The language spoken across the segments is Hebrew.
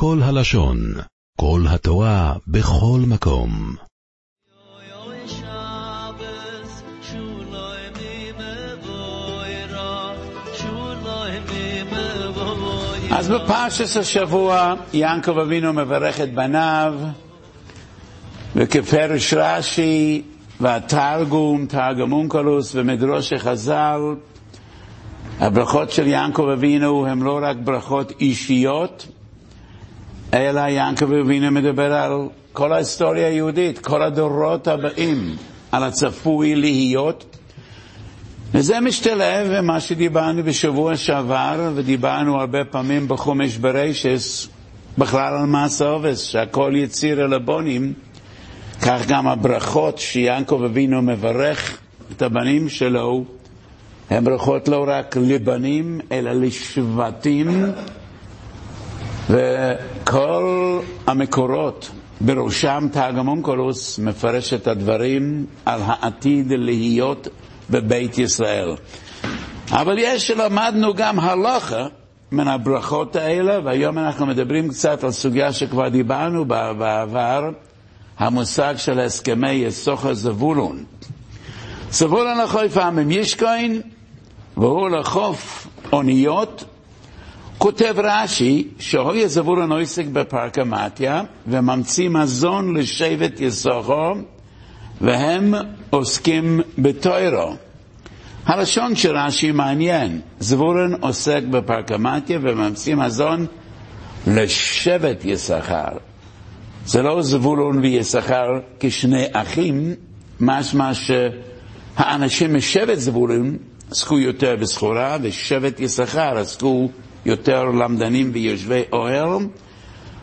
כל הלשון, כל התורה, בכל מקום. אז בפרשת השבוע יעקב אבינו מברך את בניו, וכפרש רש"י והתרגום, תרגום אונקלוס ומדרוש חז"ל, הברכות של יעקב אבינו הן לא רק ברכות אישיות, אלא יעקב אבינו מדבר על כל ההיסטוריה היהודית, כל הדורות הבאים, על הצפוי להיות. וזה משתלב עם מה שדיברנו בשבוע שעבר, ודיברנו הרבה פעמים בחומש ברשס, בכלל על מס העובס, שהכל יציר אל הבונים, כך גם הברכות שיעקב אבינו מברך את הבנים שלו, הן ברכות לא רק לבנים, אלא לשבטים, וכל המקורות, בראשם תרגמונקולוס, מפרש את הדברים על העתיד להיות בבית ישראל. אבל יש, למדנו גם הלכה מן הברכות האלה, והיום אנחנו מדברים קצת על סוגיה שכבר דיברנו בה בעבר, המושג של הסכמי יסוכר זבולון. זבולון לחוף עמם ישכוין, והוא לחוף אוניות. כותב רש"י שהוי זבולון עוסק בפרקמטיה וממציא מזון לשבט יסוכו והם עוסקים בתוירו. הלשון של רש"י מעניין, זבולון עוסק בפרקמטיה וממציא מזון לשבט יששכר. זה לא זבולון ויששכר כשני אחים, משמע שהאנשים משבט זבולון עסקו יותר בסחורה, ושבט יששכר עסקו יותר למדנים ויושבי אוהל.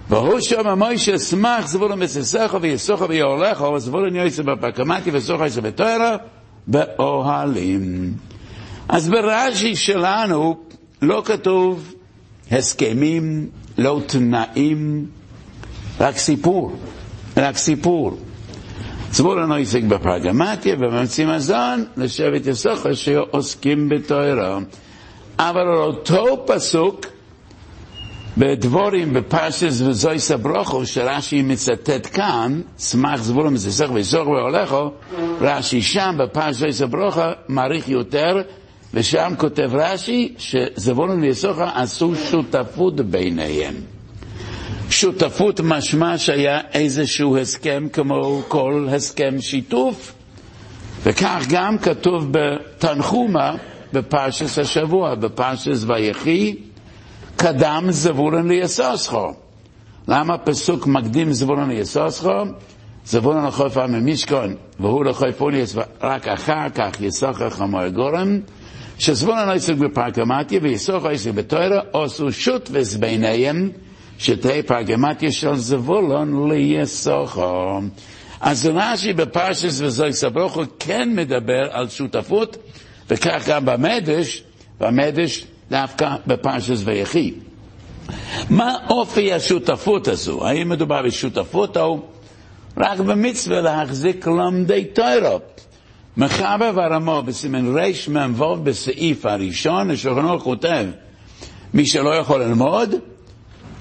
והוא שם מוישה שמח זבולון בססךו ויסוכו ויהולכו, זבולון יועצה בפקמתי וסוכו יועצה בתוירה, באוהלים. אז ברש"י שלנו לא כתוב הסכמים, לא תנאים, רק סיפור, רק סיפור. זבולון עוסק בפרגמטיה וממציא מזון לשבט יסוכו שעוסקים בתוירה. אבל על אותו פסוק בדבורים בפרשס וזויס הברוכו שרש"י מצטט כאן, סמך זבולון מססך ויסוך והולכו, רש"י שם בפרשס זויס הברוכו מעריך יותר, ושם כותב רש"י שזבולון ויסוכה עשו שותפות ביניהם. שותפות משמע שהיה איזשהו הסכם כמו כל הסכם שיתוף, וכך גם כתוב בתנחומה בפרשס השבוע, בפרשס ויחי, קדם זבולון ליסוסכו. למה פסוק מקדים זבולון ליסוסכו? זבולון לחוף ממשכון, והוא לחוף פוליאס, רק אחר כך יסוכר חמור גורם, שזבולון עסק בפרגמטיה ויסוכר עסק בתוירה, עשו שוטבס ביניהם, שתהי פרגמטיה של זבולון ליסוכו. אז רש"י בפרשס וזוי סברוכו כן מדבר על שותפות, וכך גם במדש, במדש דווקא בפרשס ויחי. מה אופי השותפות הזו? האם מדובר בשותפות או רק במצווה להחזיק לומדי תוירות? מחבר הרמו בסימן רמ"ו בסעיף הראשון, השולחנו כותב, מי שלא יכול ללמוד,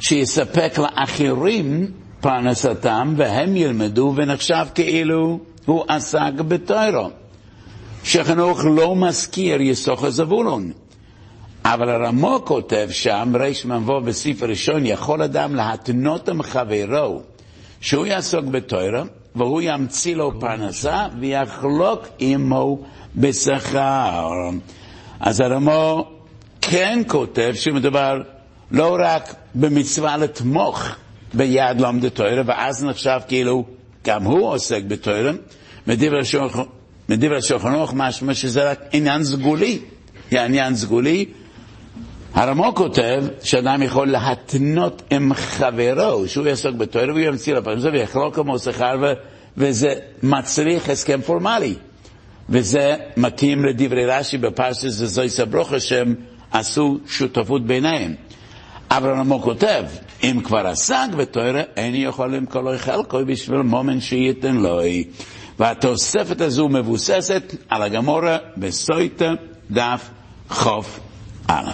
שיספק לאחרים פרנסתם והם ילמדו ונחשב כאילו הוא עסק בתוירו. שחנוך לא מזכיר יסוך הזבולון. אבל הרמו כותב שם, מבוא בספר ראשון, יכול אדם להתנות עם חברו שהוא יעסוק בתוירה, והוא ימציא לו פרנסה ויחלוק עמו בשכר. אז הרמו כן כותב שמדובר לא רק במצווה לתמוך ביד לומדי תוירה, ואז נחשב כאילו גם הוא עוסק בתוירה, מדברי שולחן ערוך משמע שזה רק עניין סגולי, עניין סגולי. הרמו כותב שאדם יכול להתנות עם חברו, שהוא יעסוק בתואר והוא ימציא לפרנסה ויחלוק כמו שכר וזה מצריך הסכם פורמלי. וזה מתאים לדברי רש"י בפרשת זוי סברוכה שהם עשו שותפות ביניהם. הרמו כותב, אם כבר עסק בתואר, אין יכול למכור לו חלקו בשביל מומן שייתן לו. והתוספת הזו מבוססת על הגמורה בסויטה דף חוף א'.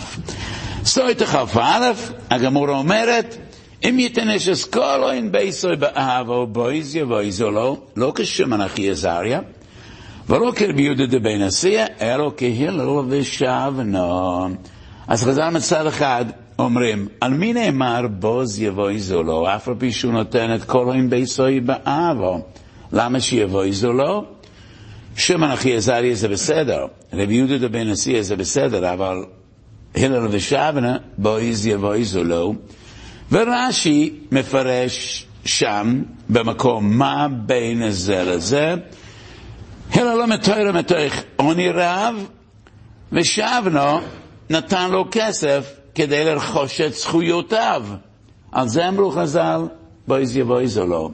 סויטה חוף א', הגמורה אומרת, אם יתנש אס כל אוין בייסוי באהבו בויז יבויזו לו, לא כשמן אחי עזריה, ולא כרבי יהודה דבן עשייה, אלא כהלל ושבנו. אז חז"ל מצד אחד אומרים, על מי נאמר בוז יבויזו לו, אף על פי שהוא נותן את כל אוין בייסוי באהבו. למה שיבויזו לו? שמן אחי עזריה זה בסדר, רבי יהודה דבן עשייה זה בסדר, אבל הלל ושבנה בויז יבויזו לו. ורש"י מפרש שם, במקום, מה בין זה לזה. הלל לא מתוירה מתוך עוני רב, ושבנו נתן לו כסף כדי לרכוש את זכויותיו. על זה אמרו חז"ל, בויז יבויזו לו.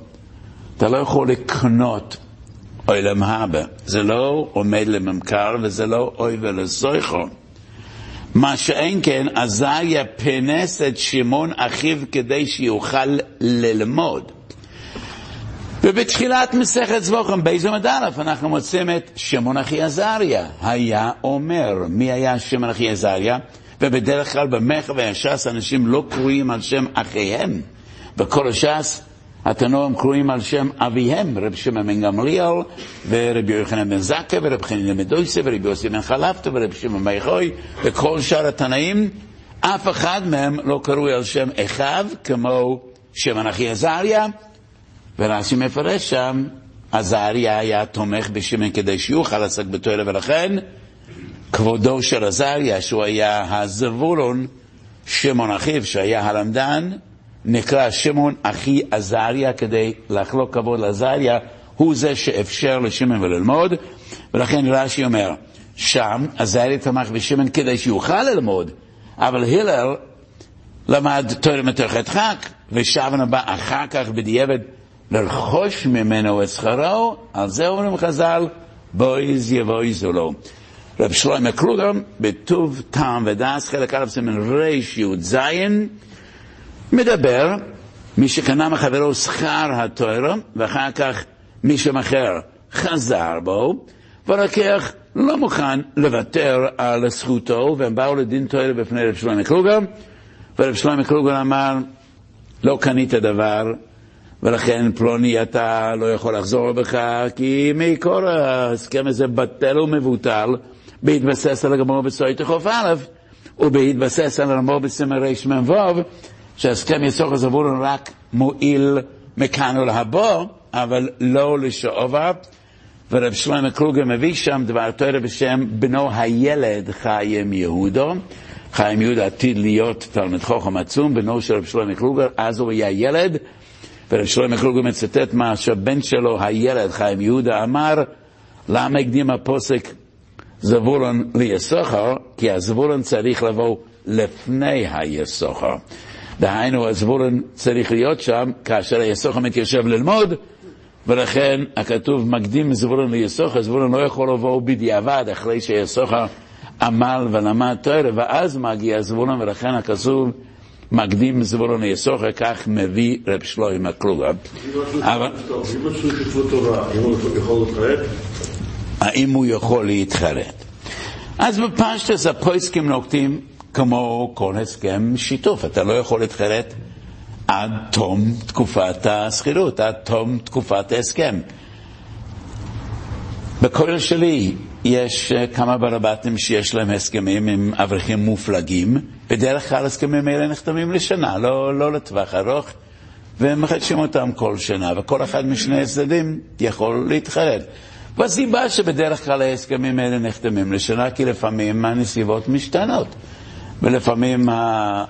אתה לא יכול לקנות עולם הבא. זה לא עומד לממכר וזה לא אוי ולסויכו. מה שאין כן, עזריה פנס את שמעון אחיו כדי שיוכל ללמוד. ובתחילת מסכת זבוכם, באיזו מדלף, אנחנו מוצאים את שמעון אחי עזריה. היה אומר, מי היה שמעון אחי עזריה? ובדרך כלל במכר והש"ס אנשים לא קרויים על שם אחיהם. בכל הש"ס התנועים קרויים על שם אביהם, רב שמעון בן גמליאל, ורבי יוחנן בן זקה, ורב חנין בן דויסה, ורבי יוסי בן חלפתא, ורב שמעון בן חוי, וכל שאר התנאים, אף אחד מהם לא קרוי על שם אחיו, כמו שם אנכי עזריה, ורש"י מפרש שם, עזריה היה תומך בשמן כדי שיוכל לעסק בתואר, ולכן כבודו של עזריה, שהוא היה הזבולון, שמעון אחיו, שהיה הלמדן, נקרא שמעון אחי עזריה כדי לחלוק כבוד לעזריה, הוא זה שאפשר לשמעון וללמוד, ולכן רש"י אומר, שם עזריה תמך בשמעון כדי שיוכל ללמוד, אבל הלל למד תורה מתוך הדחק, ושבן הבא אחר כך בדיעבד לרכוש ממנו את שכרו, על זה אומרים חז"ל, בויז יבויזו לו. רב שלמה קרוגר, בטוב טעם ודס, חלק א' סימן רי"ז, מדבר, מי שקנה מחברו שכר התוירו, ואחר כך מי שמכר חזר בו, והלקח לא מוכן לוותר על זכותו, והם באו לדין תוירו בפני רב שלמה קרוגר, ורב שלמה קרוגר אמר, לא קנית דבר, ולכן פלוני אתה לא יכול לחזור בך, כי מקור ההסכם הזה בטל ומבוטל, בהתבסס על הגמור בסויטה חוף א', ובהתבסס על הגמור בסימן רמ"ו, שהסכם יסוך הזבולון רק מועיל מכאן ולהבוא, אבל לא לשעובה. ורב שלמה קרוגר מביא שם דבר תורה בשם בנו הילד חיים יהודו. חיים יהודה עתיד להיות תלמיד חוכם עצום, בנו של רב שלמה קרוגר, אז הוא היה ילד, ורב שלמה קרוגר מצטט מה שהבן שלו, הילד חיים יהודה, אמר, למה הקדים הפוסק זבולון ליסוכר? כי הזבולון צריך לבוא לפני היסוכר. דהיינו, הזבולון צריך להיות שם כאשר היסוכר מתיישב ללמוד, ולכן הכתוב מקדים זבולון ליסוכר, זבולון לא יכול לבוא בדיעבד אחרי שיסוכר עמל ולמד תואר, ואז מגיע זבולון, ולכן הכתוב מקדים זבולון ליסוכר, כך מביא רב שלוים הקלוגה. האם הוא יכול להתחרט? אז בפשטס הפויסקים נוקטים כמו כל הסכם שיתוף, אתה לא יכול להתחרט עד תום תקופת השכירות, עד תום תקופת ההסכם. בכולל שלי יש כמה ברבטים שיש להם הסכמים עם אברכים מופלגים, בדרך כלל הסכמים האלה נחתמים לשנה, לא, לא לטווח ארוך, והם מחדשים אותם כל שנה, וכל אחד משני הצדדים יכול להתחרט. והסיבה שבדרך כלל ההסכמים האלה נחתמים לשנה, כי לפעמים הנסיבות משתנות. ולפעמים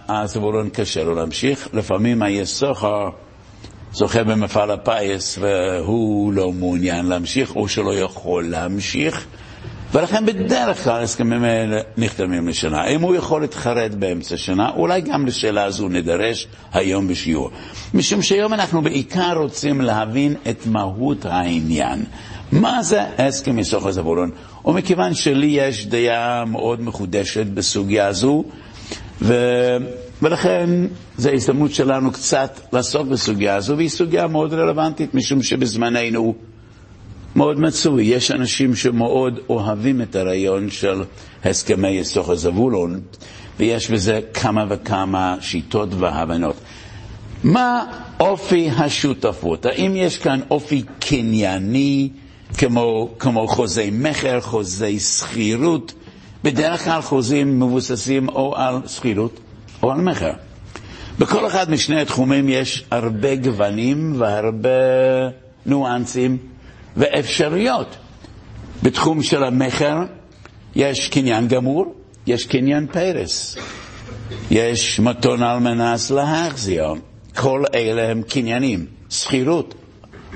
הזבולון קשה לו להמשיך, לפעמים היסוכר זוכה במפעל הפיס והוא לא מעוניין להמשיך, או שלא יכול להמשיך, ולכן בדרך כלל ההסכמים האלה נחתמים לשנה. אם הוא יכול להתחרט באמצע שנה, אולי גם לשאלה הזו נדרש היום בשיעור. משום שהיום אנחנו בעיקר רוצים להבין את מהות העניין. מה זה הסכם יסוך הזבולון? ומכיוון שלי יש דעה מאוד מחודשת בסוגיה הזו, ו... ולכן זו ההזדמנות שלנו קצת לעסוק בסוגיה הזו, והיא סוגיה מאוד רלוונטית, משום שבזמננו מאוד מצוי. יש אנשים שמאוד אוהבים את הרעיון של הסכמי יסוך הזבולון, ויש בזה כמה וכמה שיטות והבנות. מה אופי השותפות? האם יש כאן אופי קנייני, כמו, כמו חוזי מכר, חוזי שכירות? בדרך כלל חוזים מבוססים או על שכירות או על מכר. בכל אחד משני התחומים יש הרבה גוונים והרבה ניואנסים ואפשרויות. בתחום של המכר יש קניין גמור, יש קניין פרס, יש מתון על מנס להחזיר. כל אלה הם קניינים. שכירות,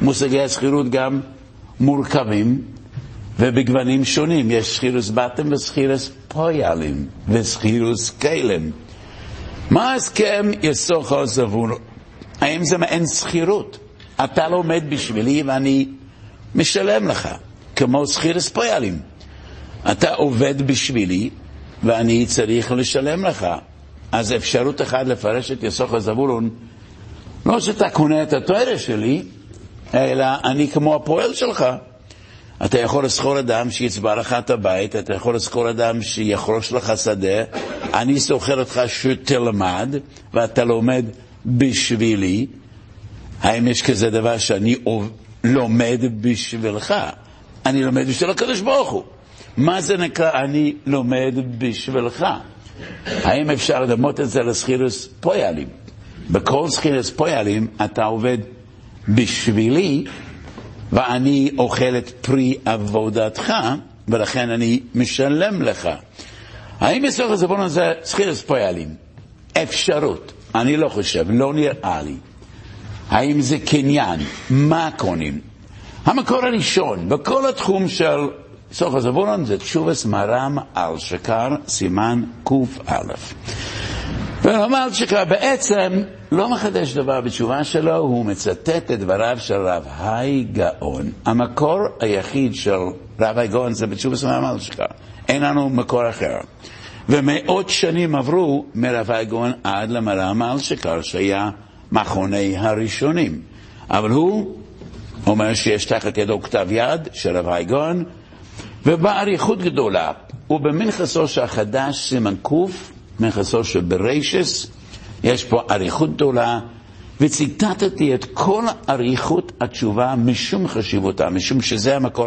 מושגי השכירות גם מורכבים ובגוונים שונים. יש שכירוס בתים ושכירוס פויאלים ושכירוס כלם. מה ההסכם יסוכו זבון? האם זה מעין שכירות? אתה לומד בשבילי ואני משלם לך, כמו שכירוס פויאלים. אתה עובד בשבילי ואני צריך לשלם לך. אז אפשרות אחת לפרש את יסוך הזבולון, לא שאתה קונה את התואר שלי, אלא אני כמו הפועל שלך. אתה יכול לזכור אדם שיצבע לך את הבית, אתה יכול לזכור אדם שיחרוש לך שדה, אני זוכר אותך שתלמד, ואתה לומד בשבילי. האם יש כזה דבר שאני לומד בשבילך? אני לומד בשביל הקדוש ברוך הוא. מה זה נקרא אני לומד בשבילך? האם אפשר לדמות את זה לסחירוס פויאלים? בכל סחירוס פויאלים אתה עובד בשבילי, ואני אוכל את פרי עבודתך, ולכן אני משלם לך. האם יסוך הזבון הזה סחירוס פויאלים? אפשרות. אני לא חושב, לא נראה לי. האם זה קניין? מה קונים? המקור הראשון בכל התחום של סוף הזבולון זה תשובס מרם על שקר, סימן קא. ורמ"ל שקר בעצם לא מחדש דבר בתשובה שלו, הוא מצטט את דבריו של רב היי גאון. המקור היחיד של רב היי גאון זה בתשובס מרם על שקר. אין לנו מקור אחר. ומאות שנים עברו מרב היי גאון עד למרם על שקר, שהיה מכוני הראשונים. אבל הוא אומר שיש תחת ידו כתב יד של רב היי גאון, ובאריכות גדולה, ובמנחסו של החדש סימן ק', מנחסו של ברישס, יש פה אריכות גדולה, וציטטתי את כל אריכות התשובה משום חשיבותה, משום שזה המקור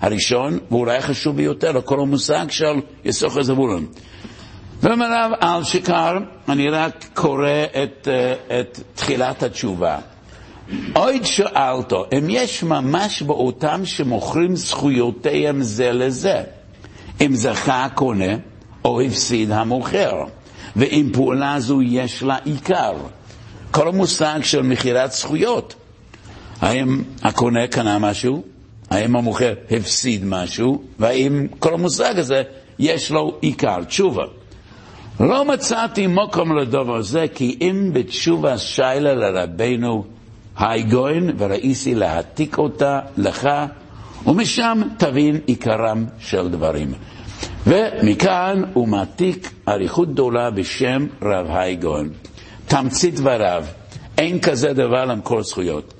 הראשון, ואולי החשוב ביותר לכל המושג של יסוך הזבולון. ומרב על שקר, אני רק קורא את, את תחילת התשובה. עוד שאלתו, אם יש ממש באותם שמוכרים זכויותיהם זה לזה, אם זכה הקונה או הפסיד המוכר, ואם פעולה זו יש לה עיקר. כל המושג של מכירת זכויות. האם הקונה קנה משהו? האם המוכר הפסיד משהו? והאם כל המושג הזה יש לו עיקר, תשובה. לא מצאתי מקום לדבר זה, כי אם בתשובה שיילה לרבנו היי גוין וראיסי להעתיק אותה לך, ומשם תבין עיקרם של דברים. ומכאן הוא מעתיק אריכות גדולה בשם רב היי גוין. תמצית דבריו, אין כזה דבר למכור זכויות.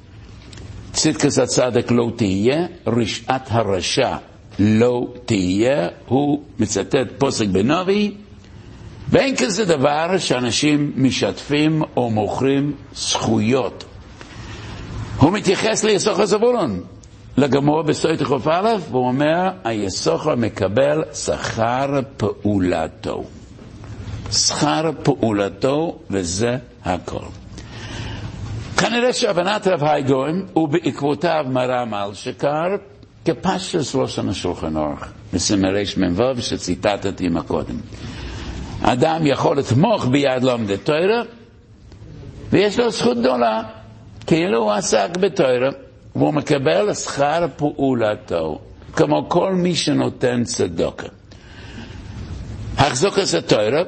צדקס הצדק לא תהיה, רשעת הרשע לא תהיה, הוא מצטט פוסק בנובי, ואין כזה דבר שאנשים משתפים או מוכרים זכויות הוא מתייחס ליסוכר זבולון, לגמור בסויטר כ"א, והוא אומר, היסוכר מקבל שכר פעולתו. שכר פעולתו, וזה הכל. כנראה שהבנת רב הייגוין, ובעקבותיו מרם על שקר, כפשטוס לושן השולחן אורך, בסימרי מ"ו שציטטתי מקודם. אדם יכול לתמוך ביד לומדי תוירה, ויש לו זכות גדולה. כאילו הוא עסק בתוירה, והוא מקבל שכר פעולתו, כמו כל מי שנותן צדוקה. החזוקס התוירה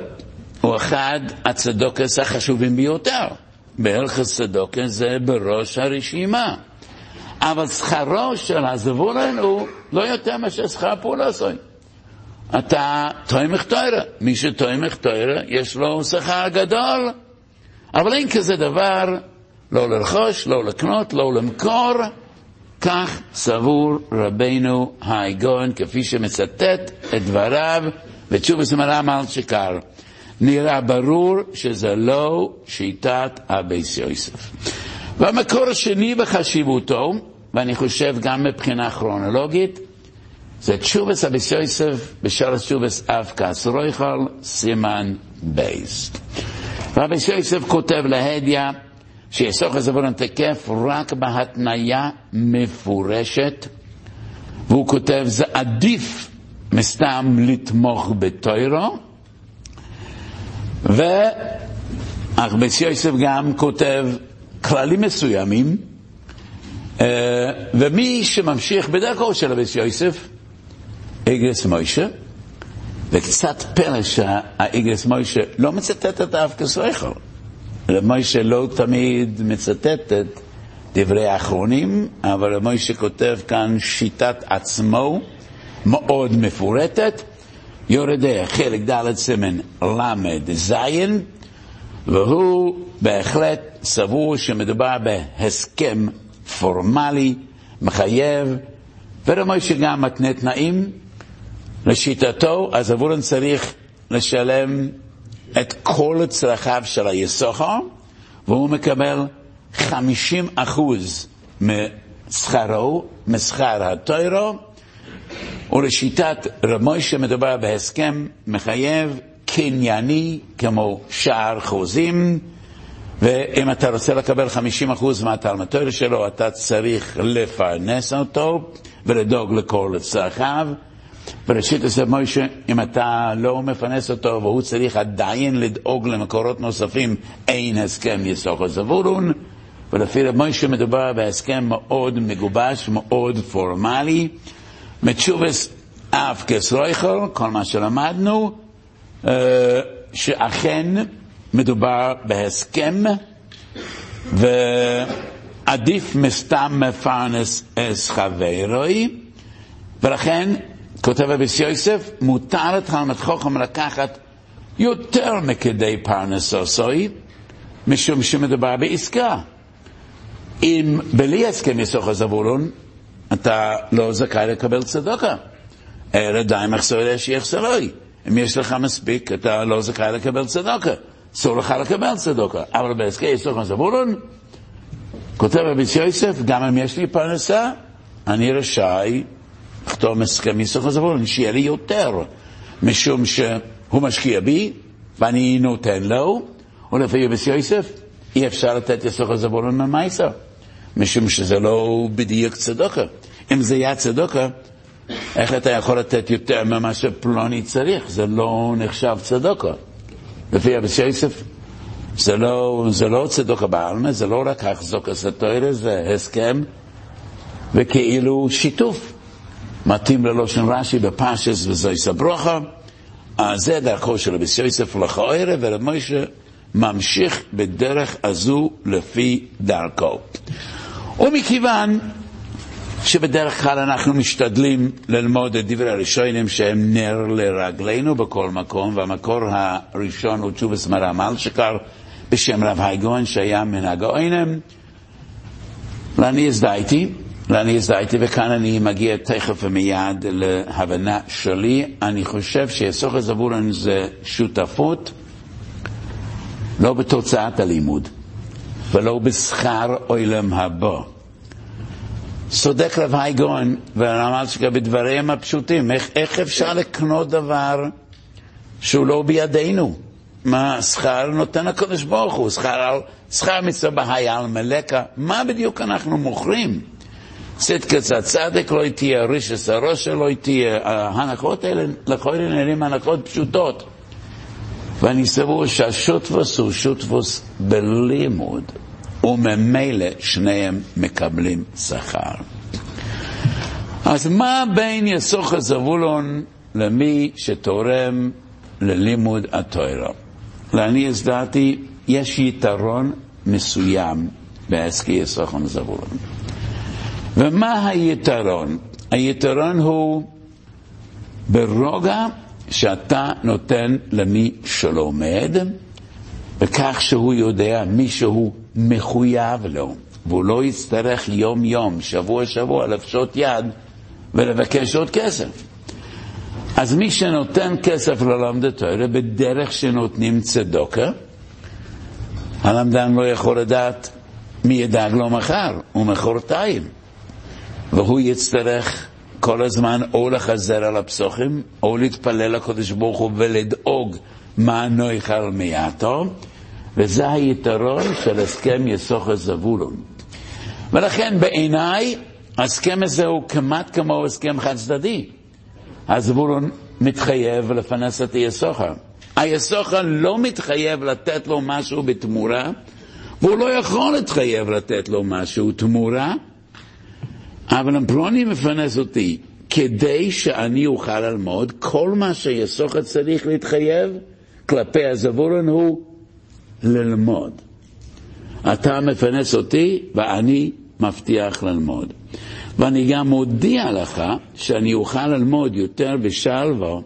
הוא אחד הצדוקס החשובים ביותר. בהלכס צדוקה זה בראש הרשימה. אבל שכרו של הזבולן הוא לא יותר מאשר שכר פעולתו. אתה תוימך תוירה. מי שתוימך תוירה, יש לו שכר גדול. אבל אין כזה דבר לא לרכוש, לא לקנות, לא למכור. כך סבור רבנו האגון, כפי שמצטט את דבריו בתשובת מהר"ם אלשקר. נראה ברור שזה לא שיטת הבית יוסף. והמקור השני בחשיבותו, ואני חושב גם מבחינה כרונולוגית, זה תשובת הבית יוסף בשלוש תשובות אבקת רוכל סימן ב'. והבית יוסף כותב להדיא שיששכר וזבולון תקף רק בהתניה מפורשת, והוא כותב זה עדיף מסתם לתמוך בתוירו, וארבס יוסף גם כותב כללים מסוימים, אה, ומי שממשיך בדרכו של ארבס יוסף, איגרס מוישה, וקצת פלא שהאיגרס מוישה לא מצטט את האב כסויכו. מוישה לא תמיד מצטט את דברי האחרונים, אבל מוישה כותב כאן שיטת עצמו מאוד מפורטת, יורדה חלק ד' סימן ל"ז, והוא בהחלט סבור שמדובר בהסכם פורמלי, מחייב, ומוישה גם מתנה תנאים. לשיטתו, אז אבולון צריך לשלם את כל צרכיו של היסוחר, והוא מקבל 50 אחוז משכרו, משכר הטוירו, ולשיטת רמוי שמדובר בהסכם מחייב קנייני כמו שער חוזים, ואם אתה רוצה לקבל 50% מהתלמוד שלו, אתה צריך לפרנס אותו ולדאוג לכל צרכיו. בראשית עושה מוישה, אם אתה לא מפרנס אותו והוא צריך עדיין לדאוג למקורות נוספים, אין הסכם יסוך זבולון. ולפי רב מוישה מדובר בהסכם מאוד מגובש, מאוד פורמלי. מתשובס אף כסרויכל, כל מה שלמדנו, אה, שאכן מדובר בהסכם, ועדיף מסתם מפרנס אס חברוי, ולכן כותב אביס יוסף, מותר לתלמד חוכם לקחת יותר מכדי פרנסוסוי, משום שמדובר בעסקה. אם בלי הסכם יסוך הזבולון, אתה לא זכאי לקבל צדוקה. אלא די מחסור אלה שיחסרוי. אם יש לך מספיק, אתה לא זכאי לקבל צדוקה. אסור לך לקבל צדוקה. אבל בהסכם יסוך הזבולון, כותב אביס יוסף, גם אם יש לי פרנסה, אני רשאי לחתום הסכם יסוך הזבולון, שיהיה לי יותר, משום שהוא משקיע בי, ואני נותן לו, ולפי אביס יוסף, אי אפשר לתת יסוך הזבולון ממייסר. משום שזה לא בדיוק צדוקה. אם זה היה צדוקה, איך אתה יכול לתת יותר ממה שפלוני צריך? זה לא נחשב צדוקה. לפי אבס יוסף, זה לא, זה לא צדוקה בעלמא, זה לא רק החזוקה סטוירה, זה הסכם וכאילו שיתוף. מתאים ללושן רש"י בפשס וזויס הברוכה. אז זה דרכו של אבס יוסף לכאורה, ורב מוישה ממשיך בדרך הזו לפי דרכו. ומכיוון שבדרך כלל אנחנו משתדלים ללמוד את דברי הראשונים שהם נר לרגלינו בכל מקום, והמקור הראשון הוא תשובס מרמל שקר בשם רב הייגון שהיה מנהג העוינם. ואני הזדהיתי, ואני הזדהיתי, וכאן אני מגיע תכף ומיד להבנה שלי. אני חושב שיסוך הזבורן זה שותפות, לא בתוצאת הלימוד. ולא בשכר עולם הבא. צודק רב הייגון ורמלשקה בדבריהם הפשוטים, איך, איך אפשר לקנות דבר שהוא לא בידינו? מה שכר נותן הקדוש ברוך הוא, שכר, מצווה בהי על מלכה, מה בדיוק אנחנו מוכרים? צדקת הצדק לא תהיה, רישס הראש לא תהיה, ההנחות האלה לכל נראים הנחות פשוטות. ואני סבור שהשוטבוס הוא שוטבוס בלימוד, וממילא שניהם מקבלים שכר. אז מה בין יסוך הזבולון למי שתורם ללימוד התוירה? ואני הזדעתי, יש יתרון מסוים בעסקי יסוך הזבולון. ומה היתרון? היתרון הוא ברוגע שאתה נותן למי שלומד, בכך שהוא יודע מי שהוא מחויב לו, והוא לא יצטרך יום-יום, שבוע-שבוע, לפשוט יד ולבקש עוד כסף. אז מי שנותן כסף ללמד תורה בדרך שנותנים צדוקה, הלמדן לא יכול לדעת מי ידאג לו מחר ומחרתיים, והוא יצטרך כל הזמן או לחזר על הפסוחים, או להתפלל לקדוש ברוך הוא ולדאוג מה נאכל מעטו, וזה היתרון של הסכם יסוכר זבולון. ולכן בעיניי ההסכם הזה הוא כמעט כמו הסכם חד צדדי. הזבולון מתחייב לפרנס את היסוכר. היסוכר לא מתחייב לתת לו משהו בתמורה, והוא לא יכול להתחייב לתת לו משהו תמורה, אבל פלוני מפרנס אותי כדי שאני אוכל ללמוד, כל מה שיסוכר צריך להתחייב כלפי הזבולון הוא ללמוד. אתה מפרנס אותי ואני מבטיח ללמוד. ואני גם מודיע לך שאני אוכל ללמוד יותר בשלווה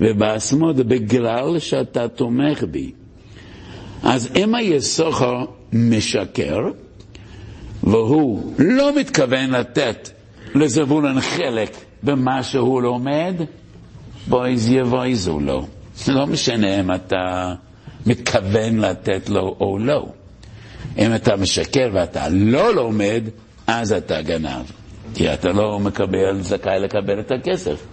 ובאסמוד בגלל שאתה תומך בי. אז אם היסוכר משקר, והוא לא מתכוון לתת לזבולון חלק במה שהוא לומד, בויז יבויזו לו. לא משנה אם אתה מתכוון לתת לו או לא. אם אתה משקר ואתה לא לומד, אז אתה גנב. כי אתה לא מקבל, זכאי לקבל את הכסף.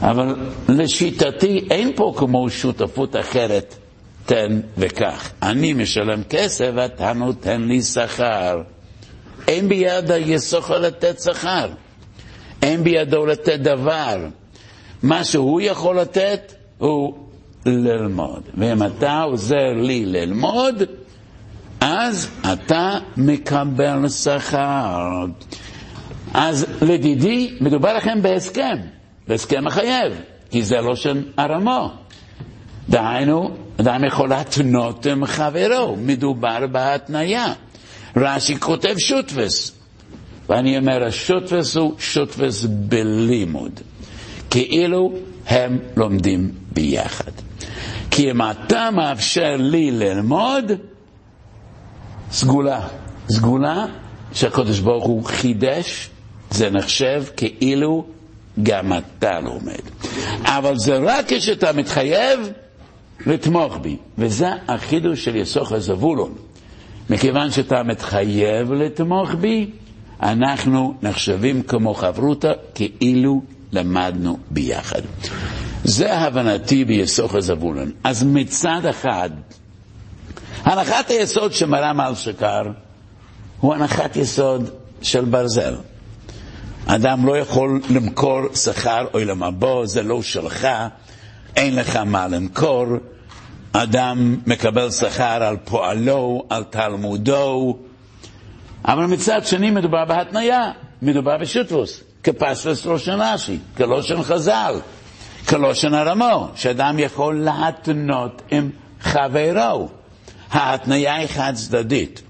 אבל לשיטתי אין פה כמו שותפות אחרת, תן וקח. אני משלם כסף ואתה נותן לי שכר. אין ביד היסוכר לתת שכר. אין בידו לתת דבר. מה שהוא יכול לתת הוא ללמוד. ואם אתה עוזר לי ללמוד, אז אתה מקבל שכר. אז לדידי, מדובר לכם בהסכם, בהסכם מחייב, כי זה לא של ארמו. דהיינו, אדם יכול להתנות עם חברו, מדובר בהתניה. רש"י כותב שוטפס, ואני אומר, השוטפס הוא שוטפס בלימוד, כאילו הם לומדים ביחד. כי אם אתה מאפשר לי ללמוד, סגולה. סגולה שהקדוש ברוך הוא חידש, זה נחשב כאילו גם אתה לומד. אבל זה רק כשאתה מתחייב לתמוך בי, וזה החידוש של יסוך הזבולון. מכיוון שאתה מתחייב לתמוך בי, אנחנו נחשבים כמו חברותא כאילו למדנו ביחד. זה הבנתי ביסוך הזבולון. אז מצד אחד, הנחת היסוד שמרם על שקר הוא הנחת יסוד של ברזל. אדם לא יכול למכור שכר או למבוא, זה לא שלך, אין לך מה למכור. אדם מקבל שכר על פועלו, על תלמודו, אבל מצד שני מדובר בהתניה, מדובר בשותפוס, כפספס ראשון רש"י, כלושן חז"ל, כלושן הרמו, שאדם יכול להתנות עם חברו. ההתניה היא חד צדדית.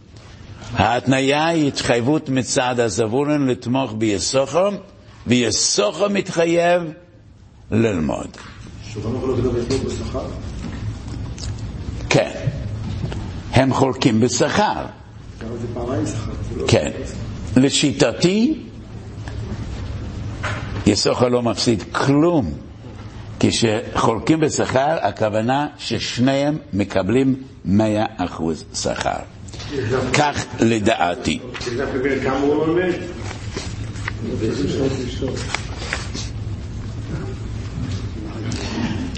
ההתניה היא התחייבות מצד הזבולון לתמוך ביסוכו, ויסוכו מתחייב ללמוד. כן, הם חולקים בשכר. כן. לשיטתי, יסוכו לא מפסיד כלום. כשחולקים בשכר, הכוונה ששניהם מקבלים מאה אחוז שכר. כך לדעתי.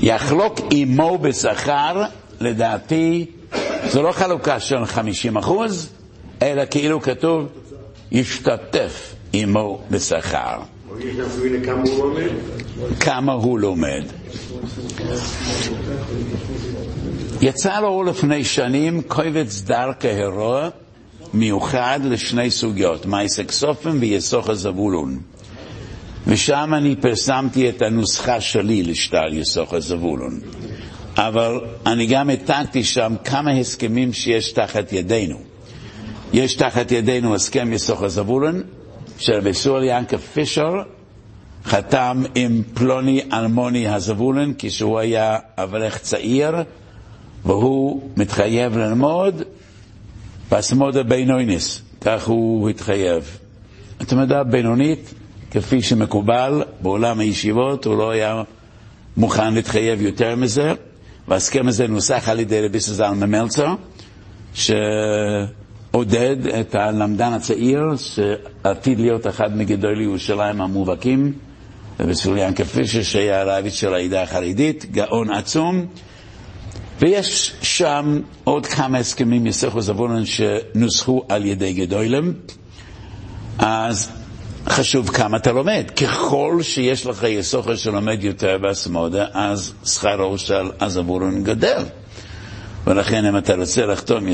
יחלוק עמו בשכר, לדעתי, זו לא חלוקה של 50 אחוז, אלא כאילו כתוב, ישתתף עמו בשכר. כמה הוא לומד. יצא לו לפני שנים קובץ דרכי הרוע מיוחד לשני סוגיות, מייסק סופם ויסוך הזבולון. ושם אני פרסמתי את הנוסחה שלי לשטר יסוך הזבולון. אבל אני גם העתקתי שם כמה הסכמים שיש תחת ידינו. יש תחת ידינו הסכם יסוך הזבולון, של רבי סורי ינקה פישר חתם עם פלוני אלמוני הזבולון כשהוא היה אברך צעיר והוא מתחייב ללמוד פסמודה בינוניס, כך הוא התחייב. יודע, בינונית כפי שמקובל בעולם הישיבות, הוא לא היה מוכן להתחייב יותר מזה, וההסכם הזה נוסח על ידי רבי סזלמן מלצר, שעודד את הלמדן הצעיר, שעתיד להיות אחד מגדולי ירושלים המובהקים, וסוליאן כפישר, שהיה הרביץ של העדה החרדית, גאון עצום. ויש שם עוד כמה הסכמים יסכו זבולון שנוסחו על ידי גדולים. אז חשוב כמה אתה לומד. ככל שיש לך יסוכר שלומד יותר באסמודה, אז שכרו של הזבולון גדל. ולכן אם אתה רוצה לחתום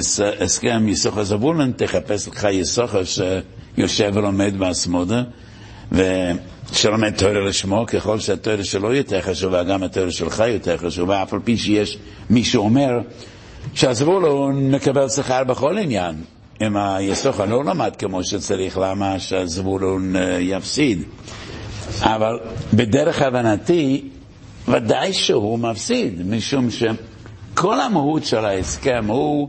הסכם יסוכר זבולון, תחפש לך יסוכר שיושב ולומד באסמודה, ושלומד תורה לשמו, ככל שהתורה שלו יותר חשובה, גם התורה שלך יותר חשובה, אף על פי שיש מי שאומר שהזבולון מקבל שכר בכל עניין. אם היסוכר לא למד כמו שצריך, למה שהזבולון אה, יפסיד? אבל בדרך הבנתי, ודאי שהוא מפסיד, משום שכל המהות של ההסכם הוא,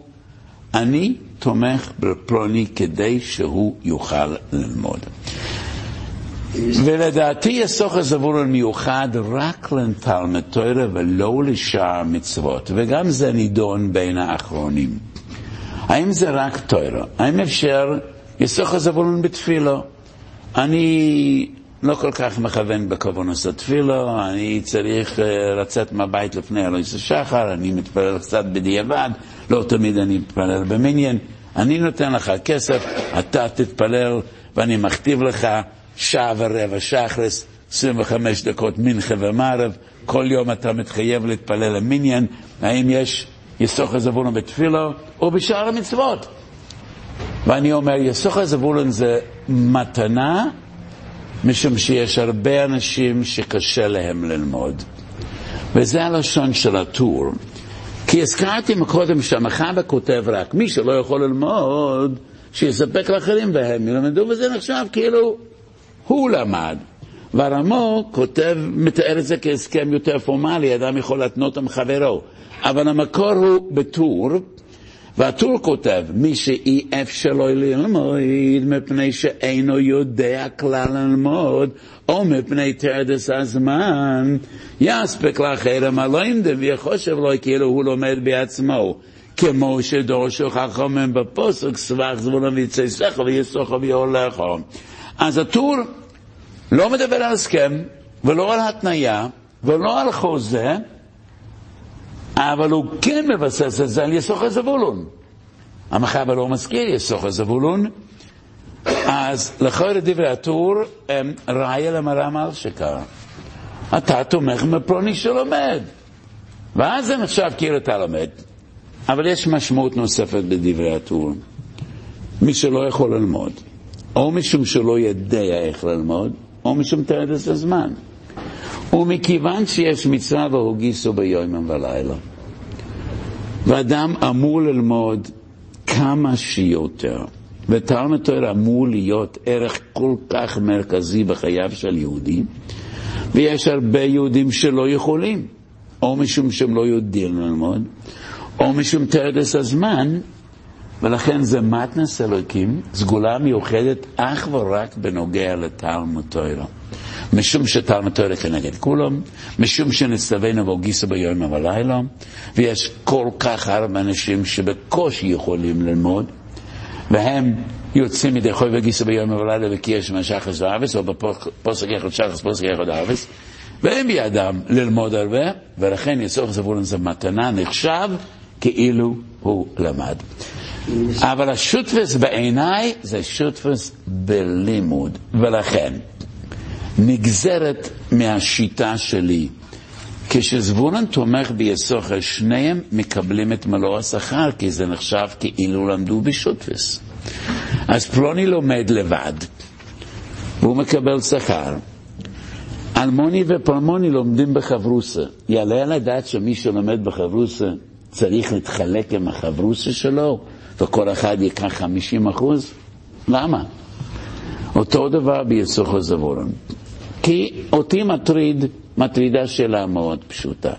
אני תומך בפלוני כדי שהוא יוכל ללמוד. ולדעתי יסוכר זבולון מיוחד רק לתלמוד תורה ולא לשאר המצוות, וגם זה נידון בין האחרונים. האם זה רק תוירה? האם אפשר יסוך הזבולון בתפילו? אני לא כל כך מכוון בכוונוס התפילו, אני צריך uh, לצאת מהבית לפני אלוהיס השחר, אני מתפלל קצת בדיעבד, לא תמיד אני מתפלל במניין. אני נותן לך כסף, אתה תתפלל, ואני מכתיב לך שעה ורבע שחרס, 25 דקות מנחה ומערב, כל יום אתה מתחייב להתפלל למניין, האם יש יסוכר זבולון בתפילו או בשאר המצוות. ואני אומר, יסוכר זבולון זה מתנה, משום שיש הרבה אנשים שקשה להם ללמוד. וזה הלשון של הטור. כי הזכרתי מקודם שהמחבר כותב רק, מי שלא יכול ללמוד, שיספק לאחרים והם ילמדו, וזה נחשב כאילו הוא למד. והרמו כותב, מתאר את זה כהסכם יותר פורמלי, אדם יכול להתנות עם חברו. אבל המקור הוא בטור, והטור כותב, מי שאי אפשר לו ללמוד מפני שאינו יודע כלל ללמוד, או מפני תרדס הזמן, יספק לחרם הלוים דבי חושב לו כאילו הוא לומד בעצמו. כמו שדורשו חכמים בפוסק, סבך זבולון ויצא ויסוכו ויהולכו. אז הטור לא מדבר על הסכם, ולא על התניה, ולא על חוזה, אבל הוא כן מבסס את זה על יסוכר זבולון. המחבר לא מזכיר יסוכר זבולון, אז לכל דברי הטור, ראיה למרם אלשקר. אתה תומך מפרוני שלומד. ואז זה נחשב כאילו אתה לומד. אבל יש משמעות נוספת בדברי הטור. מי שלא יכול ללמוד, או משום שלא יודע איך ללמוד, או משום תרדס הזמן. ומכיוון שיש מצווה והוגיסו ביום ולילה, ואדם אמור ללמוד כמה שיותר, ותלמוד תורה אמור להיות ערך כל כך מרכזי בחייו של יהודי, ויש הרבה יהודים שלא יכולים, או משום שהם לא יודעים ללמוד, או משום תרדס הזמן, ולכן זה מתנס אלוקים, סגולה מיוחדת אך ורק בנוגע לתלמוד תורה. משום שתלמוד תורה כנגד כולם, משום שנצטווינו והוגיסו ביום ובלילה, ויש כל כך הרבה אנשים שבקושי יכולים ללמוד, והם יוצאים מדי חוי וגיסו ביום ובלילה וכי יש משחס וארץ, או בפוסק אחד שחס, פוסק אחד ארץ, והם בידם ללמוד הרבה, ולכן יסוך זבולון זה מתנה נחשב כאילו הוא למד. אבל השותפס בעיניי זה שותפס בלימוד, ולכן נגזרת מהשיטה שלי. כשזבולון תומך ביסוכר, שניהם מקבלים את מלוא השכר, כי זה נחשב כאילו למדו בשותפס. אז פלוני לומד לבד, והוא מקבל שכר. אלמוני ופלמוני לומדים בחברוסה. יעלה על הדעת שמי שלומד בחברוסה צריך להתחלק עם החברוסה שלו, וכל אחד ייקח 50 אחוז? למה? אותו דבר ביסוכר זבולון. כי אותי מטריד, מטרידה שאלה מאוד פשוטה.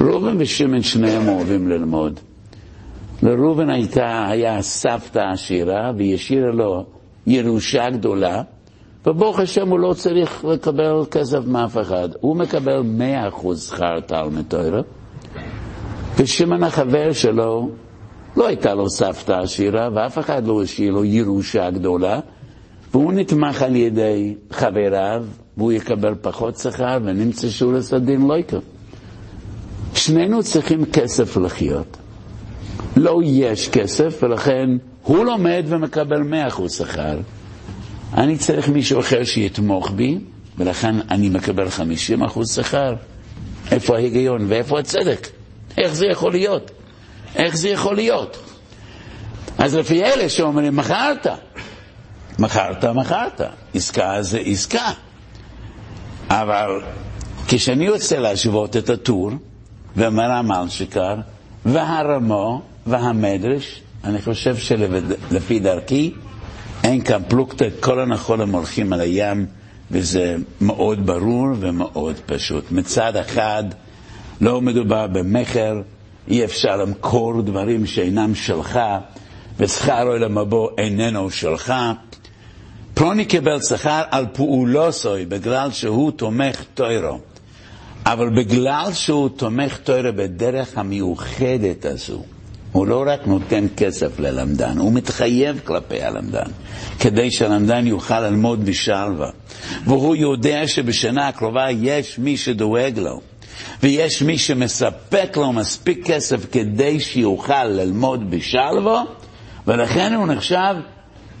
ראובן ושמעון שניהם אוהבים ללמוד. לראובן הייתה, היה סבתא עשירה והיא השאירה לו ירושה גדולה, וברוך השם הוא לא צריך לקבל כסף מאף אחד. הוא מקבל מאה אחוז שכר תלמוד תורה, ושמעון החבר שלו, לא הייתה לו סבתא עשירה, ואף אחד לא השאיר לו ירושה גדולה, והוא נתמך על ידי חבריו, והוא יקבל פחות שכר, ונמצא שהוא לסדין לא יקבל. שנינו צריכים כסף לחיות. לא יש כסף, ולכן הוא לומד ומקבל מאה אחוז שכר. אני צריך מישהו אחר שיתמוך בי, ולכן אני מקבל חמישים אחוז שכר. איפה ההיגיון ואיפה הצדק? איך זה יכול להיות? איך זה יכול להיות? אז לפי אלה שאומרים, מכרת, מכרת, מכרת, עסקה זה עסקה. אבל כשאני רוצה להשוות את הטור, ומרמל שכר, והרמו, והמדרש, אני חושב שלפי דרכי אין כאן פלוגתא, כל הנחולים הולכים על הים, וזה מאוד ברור ומאוד פשוט. מצד אחד, לא מדובר במכר, אי אפשר למכור דברים שאינם שלך, ושכר אוי מבוא איננו שלך. פרוני קיבל שכר על פעולוסוי, בגלל שהוא תומך טוירו. אבל בגלל שהוא תומך תוירה בדרך המיוחדת הזו, הוא לא רק נותן כסף ללמדן, הוא מתחייב כלפי הלמדן, כדי שהלמדן יוכל ללמוד בשלווה. והוא יודע שבשנה הקרובה יש מי שדואג לו, ויש מי שמספק לו מספיק כסף כדי שיוכל ללמוד בשלווה, ולכן הוא נחשב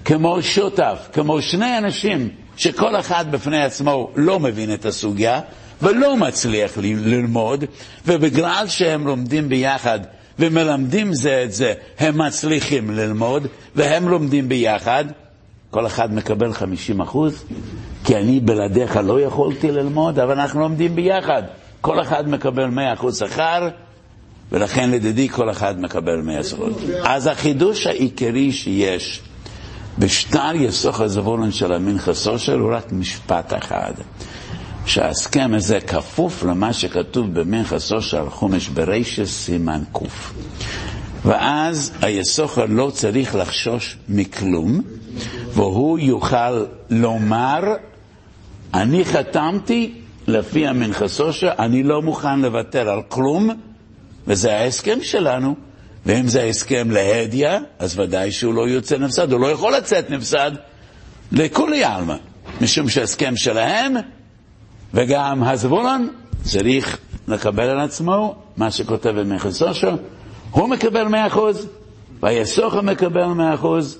כמו שותף, כמו שני אנשים שכל אחד בפני עצמו לא מבין את הסוגיה, ולא מצליח ללמוד, ובגלל שהם לומדים ביחד ומלמדים זה את זה, הם מצליחים ללמוד, והם לומדים ביחד, כל אחד מקבל 50 אחוז, כי אני בלעדיך לא יכולתי ללמוד, אבל אנחנו לומדים ביחד. כל אחד מקבל 100 אחוז שכר, ולכן לדדי כל אחד מקבל 100 זכות. אז החידוש העיקרי שיש בשטר יסוך הזבולון של המנחה סושר הוא רק משפט אחד. שההסכם הזה כפוף למה שכתוב במנחה סושר חומש ברישס סימן ק'. ואז היסוכר לא צריך לחשוש מכלום, והוא יוכל לומר, אני חתמתי לפי המנחה סושר, אני לא מוכן לוותר על כלום, וזה ההסכם שלנו. ואם זה הסכם להדיא, אז ודאי שהוא לא יוצא נפסד, הוא לא יכול לצאת נפסד לכולי עלמא, משום שהסכם שלהם וגם הזבולון צריך לקבל על עצמו מה שכותב במכסושו, הוא מקבל מאה אחוז, והיסוכו מקבל מאה אחוז,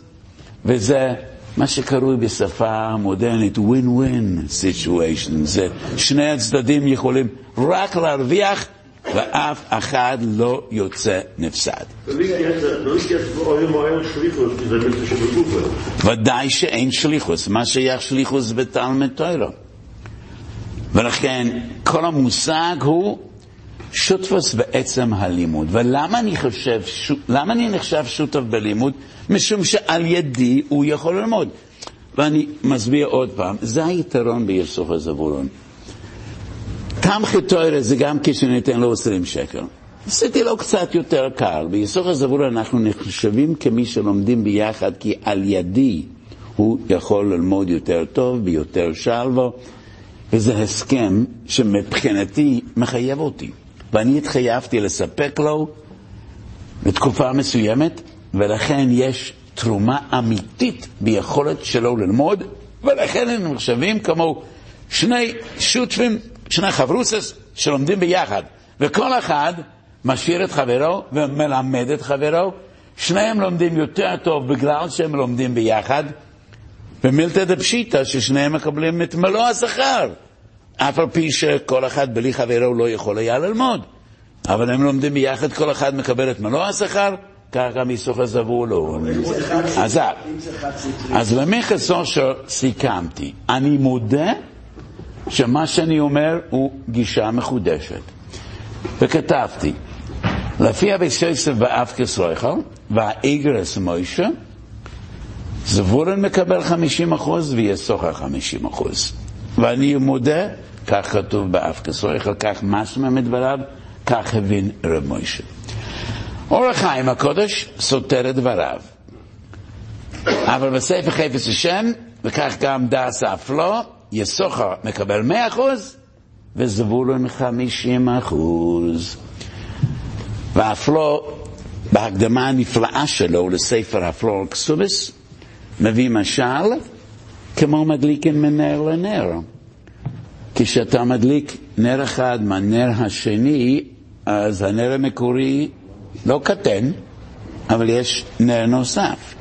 וזה מה שקרוי בשפה מודרנית win-win situation. זה שני הצדדים יכולים רק להרוויח ואף אחד לא יוצא נפסד. ודאי שאין שליחוס, מה שייך שליחוס בתלמד תוירו. ולכן כל המושג הוא שותפוס בעצם הלימוד. ולמה אני חושב, למה אני נחשב שותף בלימוד? משום שעל ידי הוא יכול ללמוד. ואני מסביר עוד פעם, זה היתרון ביסוף הזבולון. תמחי תוירה זה גם כשניתן לו 20 שקל. עשיתי לו קצת יותר קל. ביסוך הזבולון אנחנו נחשבים כמי שלומדים ביחד, כי על ידי הוא יכול ללמוד יותר טוב, ביותר שלווה. וזה הסכם שמבחינתי מחייב אותי. ואני התחייבתי לספק לו בתקופה מסוימת, ולכן יש תרומה אמיתית ביכולת שלו ללמוד, ולכן הם נחשבים כמו שני שותפים, שני חברוסס שלומדים ביחד, וכל אחד משאיר את חברו ומלמד את חברו. שניהם לומדים יותר טוב בגלל שהם לומדים ביחד, ומילתא דפשיטא ששניהם מקבלים את מלוא השכר, אף על פי שכל אחד בלי חברו לא יכול היה ללמוד. אבל הם לומדים ביחד, כל אחד מקבל את מלוא השכר, ככה מסוך הזבולו. אז במכס אושר סיכמתי. אני מודה שמה שאני אומר הוא גישה מחודשת. וכתבתי, לפי אביס יוסף באף כסרויכל, והאיגרס מוישה, זבולון מקבל 50 אחוז ויסוחר 50 אחוז. ואני מודה, כך כתוב באף כסורך, כך משמע מדבריו, כך הבין רב מוישה. אור החיים הקודש סותר את דבריו. אבל בספר חפץ השם, וכך גם דס אף לא, מקבל 100% וזבולון 50%. ואף לא, בהקדמה הנפלאה שלו לספר הפלור קסובס, מביא משל כמו מדליקים מנר לנר. כשאתה מדליק נר אחד מהנר השני, אז הנר המקורי לא קטן, אבל יש נר נוסף.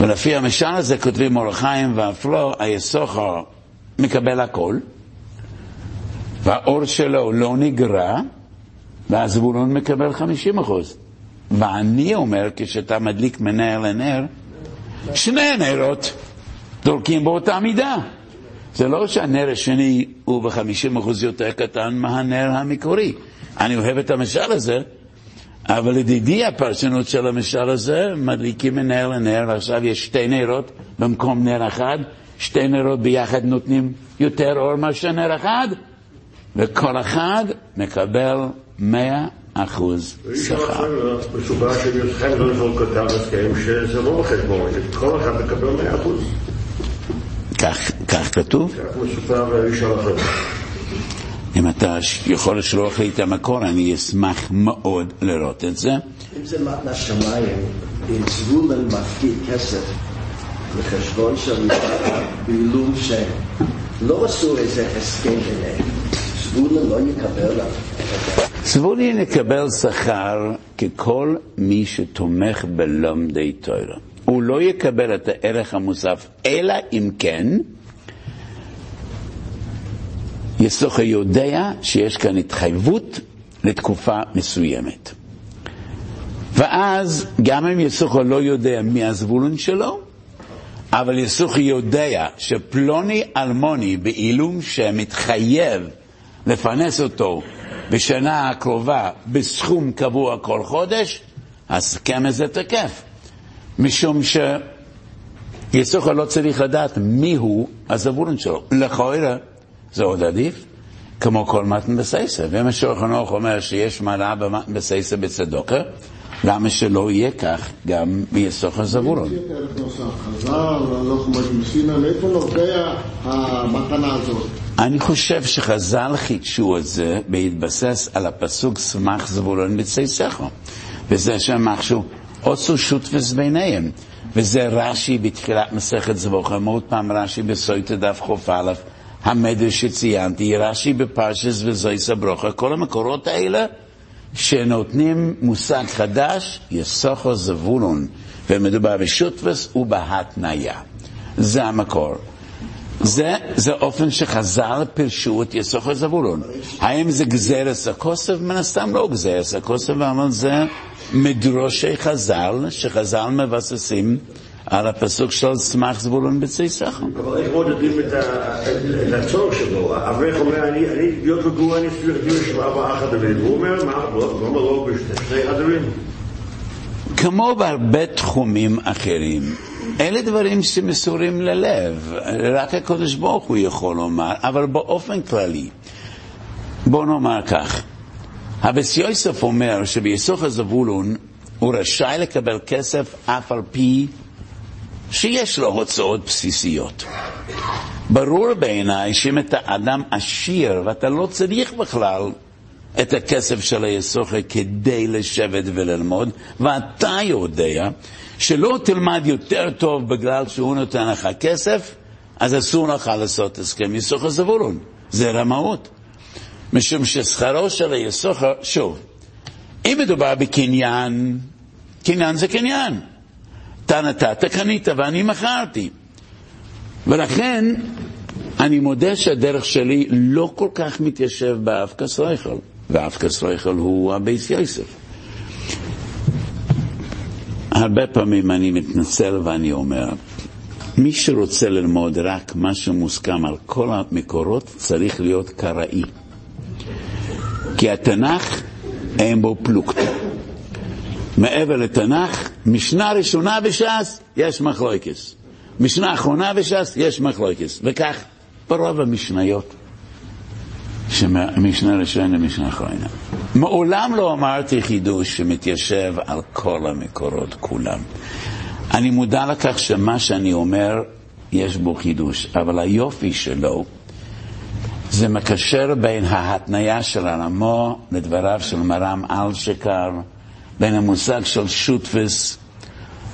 ולפי המשל הזה כותבים מורחיים ואף לא, היסוחר מקבל הכל, והאור שלו לא נגרע, והזבולון מקבל 50 אחוז. ואני אומר, כשאתה מדליק מנהר לנר, שני נרות דולקים באותה מידה. זה לא שהנר השני הוא ב-50% יותר קטן מהנר המקורי. אני אוהב את המשל הזה, אבל לדידי הפרשנות של המשל הזה, מדליקים מנר לנר, ועכשיו יש שתי נרות במקום נר אחד, שתי נרות ביחד נותנים יותר אור מאשר נר אחד, וכל אחד מקבל מאה אחוז שכר. משובע שחיים גולדפון כתב הסכם שזה לא בחשבון, כל אחד מקבל מאה אחוז. כך כתוב? כך. אם אתה יכול לשלוח לי את המקור, אני אשמח מאוד לראות את זה. אם זה מתנה שמיים, אם זבולון מפקיד כסף לחשבון של בעילום שם, לא עשו איזה הסכם ביניהם. זבולון לא יקבל זבולון יקבל שכר ככל מי שתומך בלומדי תורה. הוא לא יקבל את הערך המוסף, אלא אם כן יסוכר יודע שיש כאן התחייבות לתקופה מסוימת. ואז גם אם יסוכר לא יודע מי הזבולון שלו, אבל יסוכר יודע שפלוני אלמוני בעילום שמתחייב לפרנס אותו בשנה הקרובה בסכום קבוע כל חודש, הסכם הזה תקף. משום שיסוכר לא צריך לדעת מיהו הזבולון שלו. לכאורה זה עוד עדיף, כמו כל מתן בסייסה. ואם השולחן ערוך אומר שיש מעלה במתן בסייסה בצדוקה, למה שלא יהיה כך גם ביסוך המתנה הזאת? אני חושב שחז"ל חידשו את זה בהתבסס על הפסוק סמך זבולון בצייסכו. וזה שמחשו עושו שותפס ביניהם. וזה רש"י בתחילת מסכת זבוכם, עוד פעם רש"י בסויטה דף כ"א, המדרש שציינתי, רש"י בפרשס וזויס הברוכה, כל המקורות האלה שנותנים מושג חדש, יסוכו זבולון, ומדובר בשותפס ובהתניה. זה המקור. זה, זה אופן שחז"ל פירשו את יסוכו זבולון. האם זה גזרס הכוסף? מן הסתם לא גזרס הכוסף, אבל זה מדרושי חז"ל, שחז"ל מבססים על הפסוק של סמך זבולון בצי סחר. אבל איך מודדים את הצורך שלו? אברך אומר, אני להיות רגוע, אני צריך להיות של ארבעה חדרים. הוא אומר, מה, למה לא בשני חדרים? כמו בהרבה תחומים אחרים, אלה דברים שמסורים ללב, רק הקדוש ברוך הוא יכול לומר, אבל באופן כללי, בוא נאמר כך, הבס יוסף אומר שביסוך הזבולון הוא רשאי לקבל כסף אף על פי שיש לו הוצאות בסיסיות. ברור בעיניי שאם אתה אדם עשיר ואתה לא צריך בכלל את הכסף של היסוכר כדי לשבת וללמוד, ואתה יודע שלא תלמד יותר טוב בגלל שהוא נותן לך כסף, אז אסור לך לעשות הסכם יסוכר זבולון. זה רמאות. משום ששכרו של היסוכר, שוב, אם מדובר בקניין, קניין זה קניין. אתה נתת, קנית ואני מכרתי. ולכן אני מודה שהדרך שלי לא כל כך מתיישב באף כסרויכל, ואף כסרויכל הוא הבייס יוסף. הרבה פעמים אני מתנצל ואני אומר, מי שרוצה ללמוד רק מה שמוסכם על כל המקורות צריך להיות קראי. כי התנ"ך אין בו פלוגתא. מעבר לתנ"ך, משנה ראשונה בש"ס, יש מחלוקס. משנה אחרונה בש"ס, יש מחלוקס. וכך ברוב המשניות, משנה ראשונה ומשנה אחרונה. מעולם לא אמרתי חידוש שמתיישב על כל המקורות כולם. אני מודע לכך שמה שאני אומר יש בו חידוש, אבל היופי שלו זה מקשר בין ההתניה של הרמו לדבריו של מרם אלשקר, בין המושג של שוטפס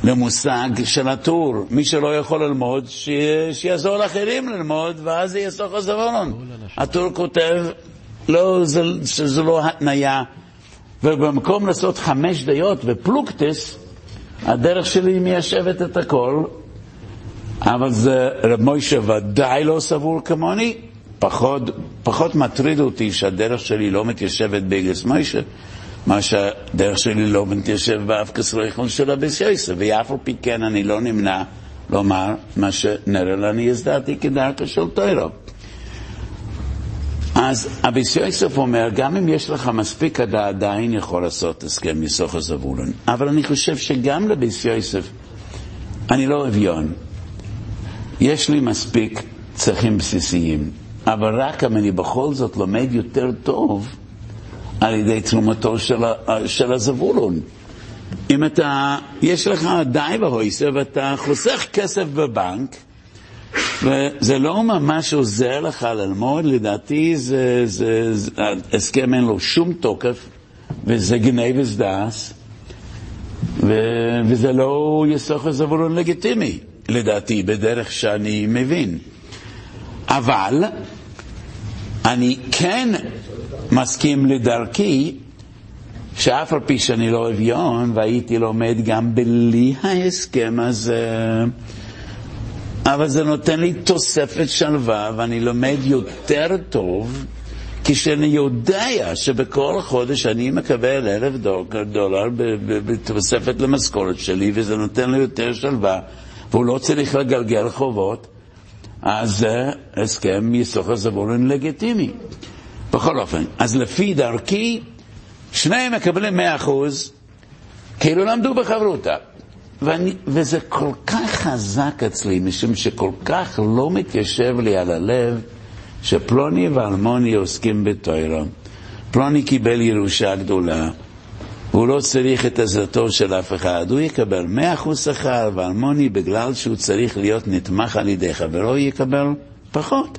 למושג של הטור. מי שלא יכול ללמוד, ש... שיעזור לאחרים ללמוד, ואז יהיה סוך הזבולון. הטור כותב, לא, זה, שזה לא התניה, ובמקום לעשות חמש דעות ופלוגתס, הדרך שלי מיישבת את הכל, אבל זה רב מוישה ודאי לא סבור כמוני, פחות, פחות מטריד אותי שהדרך שלי לא מתיישבת באגס מוישה, מה שהדרך שלי לא מתיישב באף כסרויכון של הביס יוסף, ואף על פי כן אני לא נמנע לומר מה שנראה לנו הזדעתי כדרכה של טוירו. אז אביס יוסף אומר, גם אם יש לך מספיק, אתה עדיין יכול לעשות הסכם מסוך הזבולון. אבל אני חושב שגם לביס יוסף, אני לא אביון. יש לי מספיק צרכים בסיסיים, אבל רק אם אני בכל זאת לומד יותר טוב על ידי תרומתו של, של הזבולון. אם אתה, יש לך די בהויסר ואתה חוסך כסף בבנק, וזה לא ממש עוזר לך ללמוד, לדעתי זה, זה, זה, הסכם אין לו שום תוקף, וזה גנב וסדס, וזה לא יסוך הזבולון לגיטימי, לדעתי, בדרך שאני מבין. אבל אני כן מסכים לדרכי, שאף על פי שאני לא אביון, והייתי לומד גם בלי ההסכם הזה, אבל זה נותן לי תוספת שלווה, ואני לומד יותר טוב, כשאני יודע שבכל חודש אני מקבל אלף דולר בתוספת למשכורת שלי, וזה נותן לי יותר שלווה, והוא לא צריך לגלגל חובות, אז זה הסכם יסוך הזבולון לגיטימי. בכל אופן, אז לפי דרכי, שניהם מקבלים מאה אחוז, כאילו למדו בחברותה. ואני, וזה כל כך חזק אצלי, משום שכל כך לא מתיישב לי על הלב שפלוני ואלמוני עוסקים בתוירו. פלוני קיבל ירושה גדולה, והוא לא צריך את עזרתו של אף אחד. הוא יקבל מאה אחוז שכר, ואלמוני, בגלל שהוא צריך להיות נתמך על ידי חברו, יקבל פחות.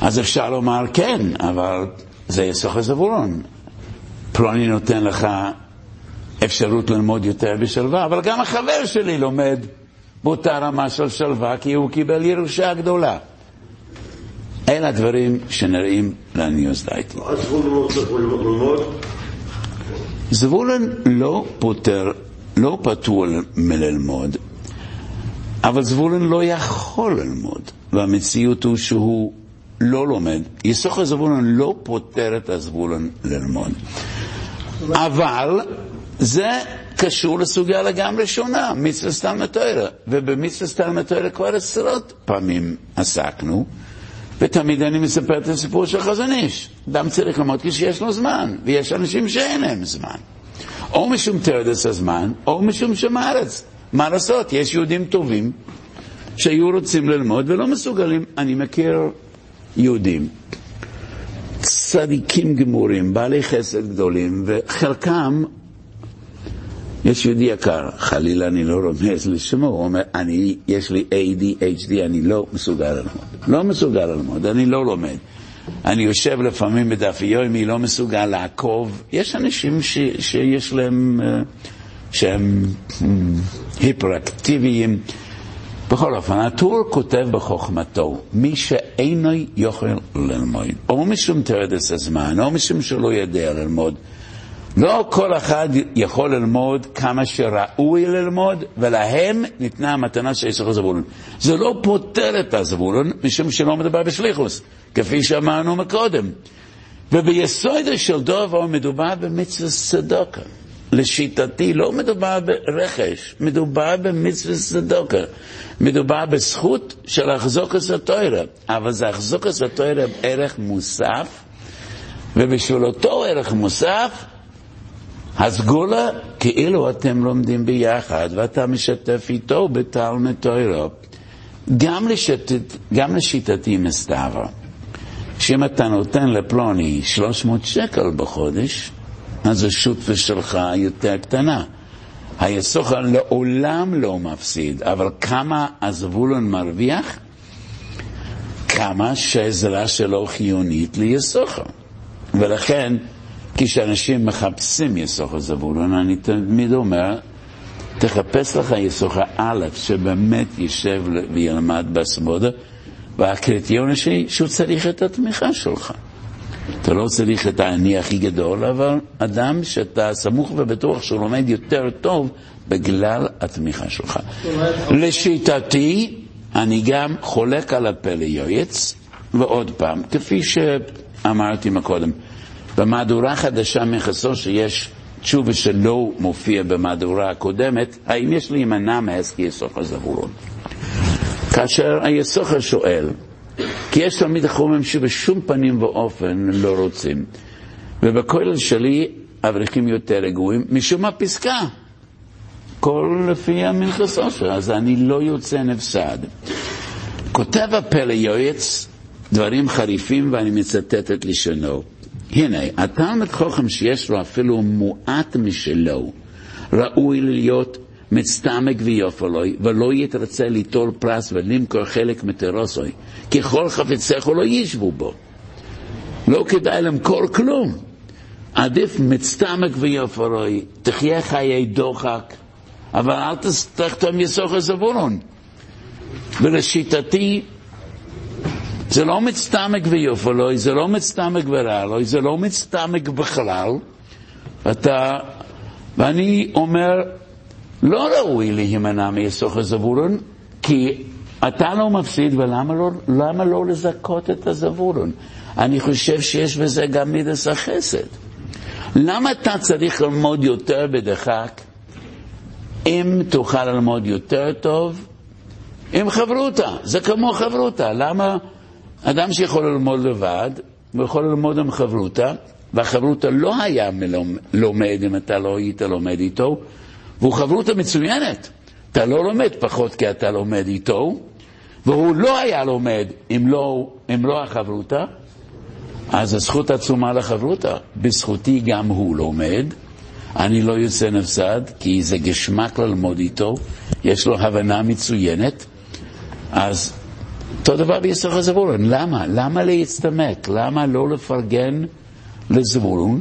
אז אפשר לומר כן, אבל זה יסוך הזבולון. פלוני נותן לך אפשרות ללמוד יותר בשלווה, אבל גם החבר שלי לומד באותה רמה של שלווה, כי הוא קיבל ירושה גדולה. אלה הדברים שנראים לעניות דעתי. זבולון לא פותר, לא פטור מללמוד, אבל זבולון לא יכול ללמוד, והמציאות הוא שהוא לא לומד. יסוך הזבולון לא פותר את הזבולון ללמוד. אבל זה קשור לסוגיה לגמרי שונה, מצווה סתם התוארה. ובמצווה סתם התוארה כבר עשרות פעמים עסקנו, ותמיד אני מספר את הסיפור של חזון איש. אדם צריך ללמוד כשיש לו זמן, ויש אנשים שאין להם זמן. או משום תרדס הזמן, או משום שם הארץ. מה לעשות? יש יהודים טובים שהיו רוצים ללמוד ולא מסוגלים. אני מכיר יהודים, צדיקים גמורים, בעלי חסד גדולים, וחלקם יש יהודי יקר, חלילה אני לא רומז לשמו, הוא אומר, אני, יש לי ADHD, אני לא מסוגל ללמוד. לא מסוגל ללמוד, אני לא לומד. אני יושב לפעמים בדף יומי, לא מסוגל לעקוב. יש אנשים ש, שיש להם, אה, שהם אה, היפראקטיביים. בכל אופן, הטור כותב בחוכמתו, מי שאינו יכול ללמוד, או משום תרדס הזמן, או משום שלא יודע ללמוד, לא כל אחד יכול ללמוד כמה שראוי ללמוד, ולהם ניתנה המתנה של עשר הזבולון. זה לא פותר את הזבולון, משום שלא מדובר בשליחוס, כפי שאמרנו מקודם. וביסוד של דובר מדובר במצווה צדוקה. לשיטתי לא מדובר ברכש, מדובר במצווה צדוקה. מדובר בזכות של החזוקת התוירה, אבל זה החזוקת התוירה ערך מוסף, ובשביל אותו ערך מוסף, הסגולה, כאילו אתם לומדים ביחד, ואתה משתף איתו בתלמוד תוירו. גם, לשתת, גם לשיטתי מסתבר, שאם אתה נותן לפלוני 300 שקל בחודש, אז השותפה שלך יותר קטנה. היסוכר לעולם לא מפסיד, אבל כמה הזבולון מרוויח? כמה שהעזרה שלו חיונית ליסוכר. ולכן, כשאנשים מחפשים יסוכר זבולון, אני תמיד אומר, תחפש לך יסוכר א', שבאמת יישב וילמד בסבודה, והקריטריון השני, שהוא צריך את התמיכה שלך. אתה לא צריך את האני הכי גדול, אבל אדם שאתה סמוך ובטוח שהוא לומד יותר טוב בגלל התמיכה שלך. לשיטתי, אני גם חולק על הפלא יועץ, ועוד פעם, כפי שאמרתי מקודם, במהדורה חדשה מחסו שיש תשובה שלא מופיע במהדורה הקודמת, האם יש להימנע מהסקי יסוכר זבולון? כאשר היסוכר שואל, כי יש תלמיד החומם שבשום פנים ואופן לא רוצים, ובכולל שלי אברכים יותר רגועים, משום הפסקה. כל לפי המנחס עושר, אז אני לא יוצא נפסד. כותב הפלא יועץ דברים חריפים ואני מצטט את לשונו. הנה, התלמד חוכם שיש לו אפילו מועט משלו, ראוי להיות מצטמק ויופלוי, ולא יתרצה ליטול פרס ולמכור חלק מתרוסוי, כי כל חפציך לא ישבו בו. לא כדאי למכור כלום. עדיף מצטמק ויופלוי, תחיה חיי דוחק, אבל אל תחתום יסוך זבולון. ולשיטתי, זה לא מצטמק ויופלוי, זה לא מצטמק ורעלוי, זה לא מצטמק בכלל. אתה, ואני אומר, לא ראוי להימנע מיסוך הזבולון, כי אתה לא מפסיד, ולמה לא, לא לזכות את הזבולון? אני חושב שיש בזה גם מידס החסד. למה אתה צריך ללמוד יותר בדחק, אם תוכל ללמוד יותר טוב עם חברותה? זה כמו חברותה. למה אדם שיכול ללמוד לבד, הוא יכול ללמוד עם חברותה, והחברותה לא היה לומד אם אתה לא היית לומד איתו, והוא חברותה מצוינת. אתה לא לומד פחות כי אתה לומד איתו, והוא לא היה לומד אם לא, אם לא החברותה, אז הזכות עצומה לחברותה. בזכותי גם הוא לומד, אני לא יוצא נפסד, כי זה גשמק ללמוד איתו, יש לו הבנה מצוינת, אז אותו דבר ביסוך הזבולון. למה? למה להצטמק? למה לא לפרגן לזבולון?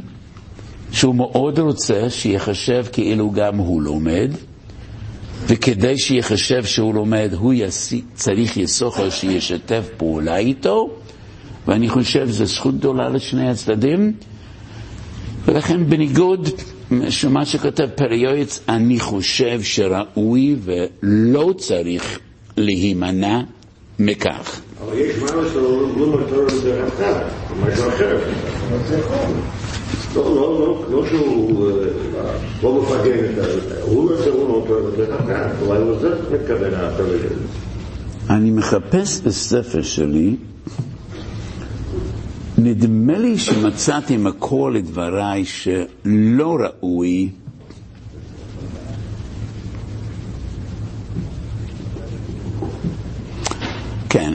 שהוא מאוד רוצה שיחשב כאילו גם הוא לומד, וכדי שיחשב שהוא לומד, הוא יסי, צריך יסוכר שישתף פעולה איתו, ואני חושב שזו זכות גדולה לשני הצדדים, ולכן בניגוד למה שכותב פריועץ, אני חושב שראוי ולא צריך להימנע מכך. אבל יש משהו שלא מטור בדרך אחרת, משהו אחר. לא, לא, לא, לא שהוא לא מפגן את ה... הוא לא צריך אותו בדרך אחרת, אולי לזה מתכוון הפרק אני מחפש בספר שלי, נדמה לי שמצאתי מקור לדבריי שלא ראוי כן,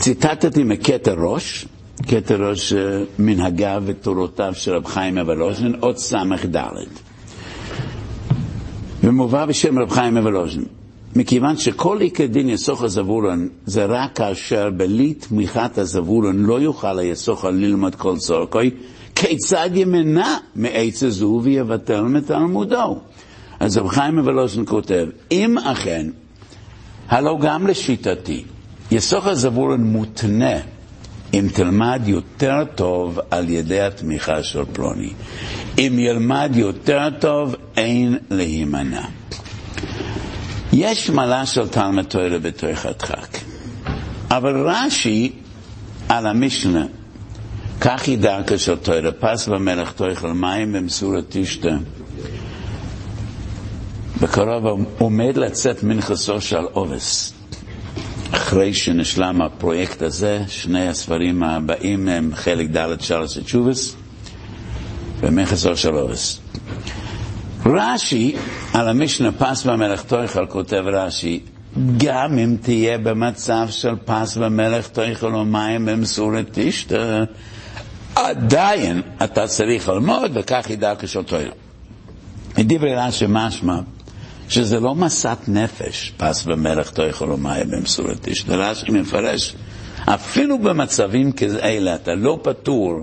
ציטטתי מקטע ראש, קטע ראש אה, מנהגיו ותורותיו של רב חיים אבלוז'ין, עוד ס"ד. ומובא בשם רב חיים אבלוז'ין. מכיוון שכל עיקר דין יסוך הזבולון זה רק כאשר בלי תמיכת הזבולון לא יוכל היסוך ללמוד כל צורכוי, כיצד ימנע מעץ הזו ויבטל מתלמודו? אז רב חיים אבלוז'ין כותב, אם אכן, הלא גם לשיטתי, יסוך הזבולון מותנה אם תלמד יותר טוב על ידי התמיכה של פלוני. אם ילמד יותר טוב, אין להימנע. יש מעלה של תלמד תוירה בתוך הדחק, אבל רש"י על המשנה, כך היא דרכה של פס במלך תויכל מים במסורת תשתה. בקרוב עומד לצאת מנחסו של עובס. אחרי שנשלם הפרויקט הזה, שני הספרים הבאים הם חלק ד' של התשובס ומכסו של אורס. רש"י, על המשנה פס במלך תויכל, כותב רש"י, גם אם תהיה במצב של פס במלך תויכל מים במסורת תשתה, עדיין אתה צריך ללמוד וכך ידע כשותוירה. מדברי רש"י משמע שזה לא מסת נפש, פס ומלך תאכל ומאיה במסורת איש. רש"י מפרש, אפילו במצבים כאלה אתה לא פטור.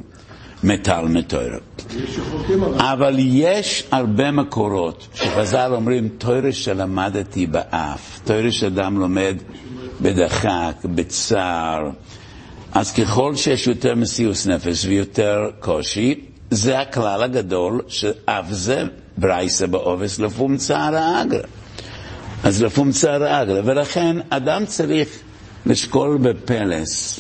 יש שחוקים אבל. יש הרבה מקורות שחז"ל אומרים, תורה שלמדתי באף, תורה שאדם לומד בדחק, בצער. אז ככל שיש יותר מסיוס נפש ויותר קושי, זה הכלל הגדול שאף זה ברייסה בעובס לפום צער האגרא. אז לפום צער האגרא, ולכן אדם צריך לשקול בפלס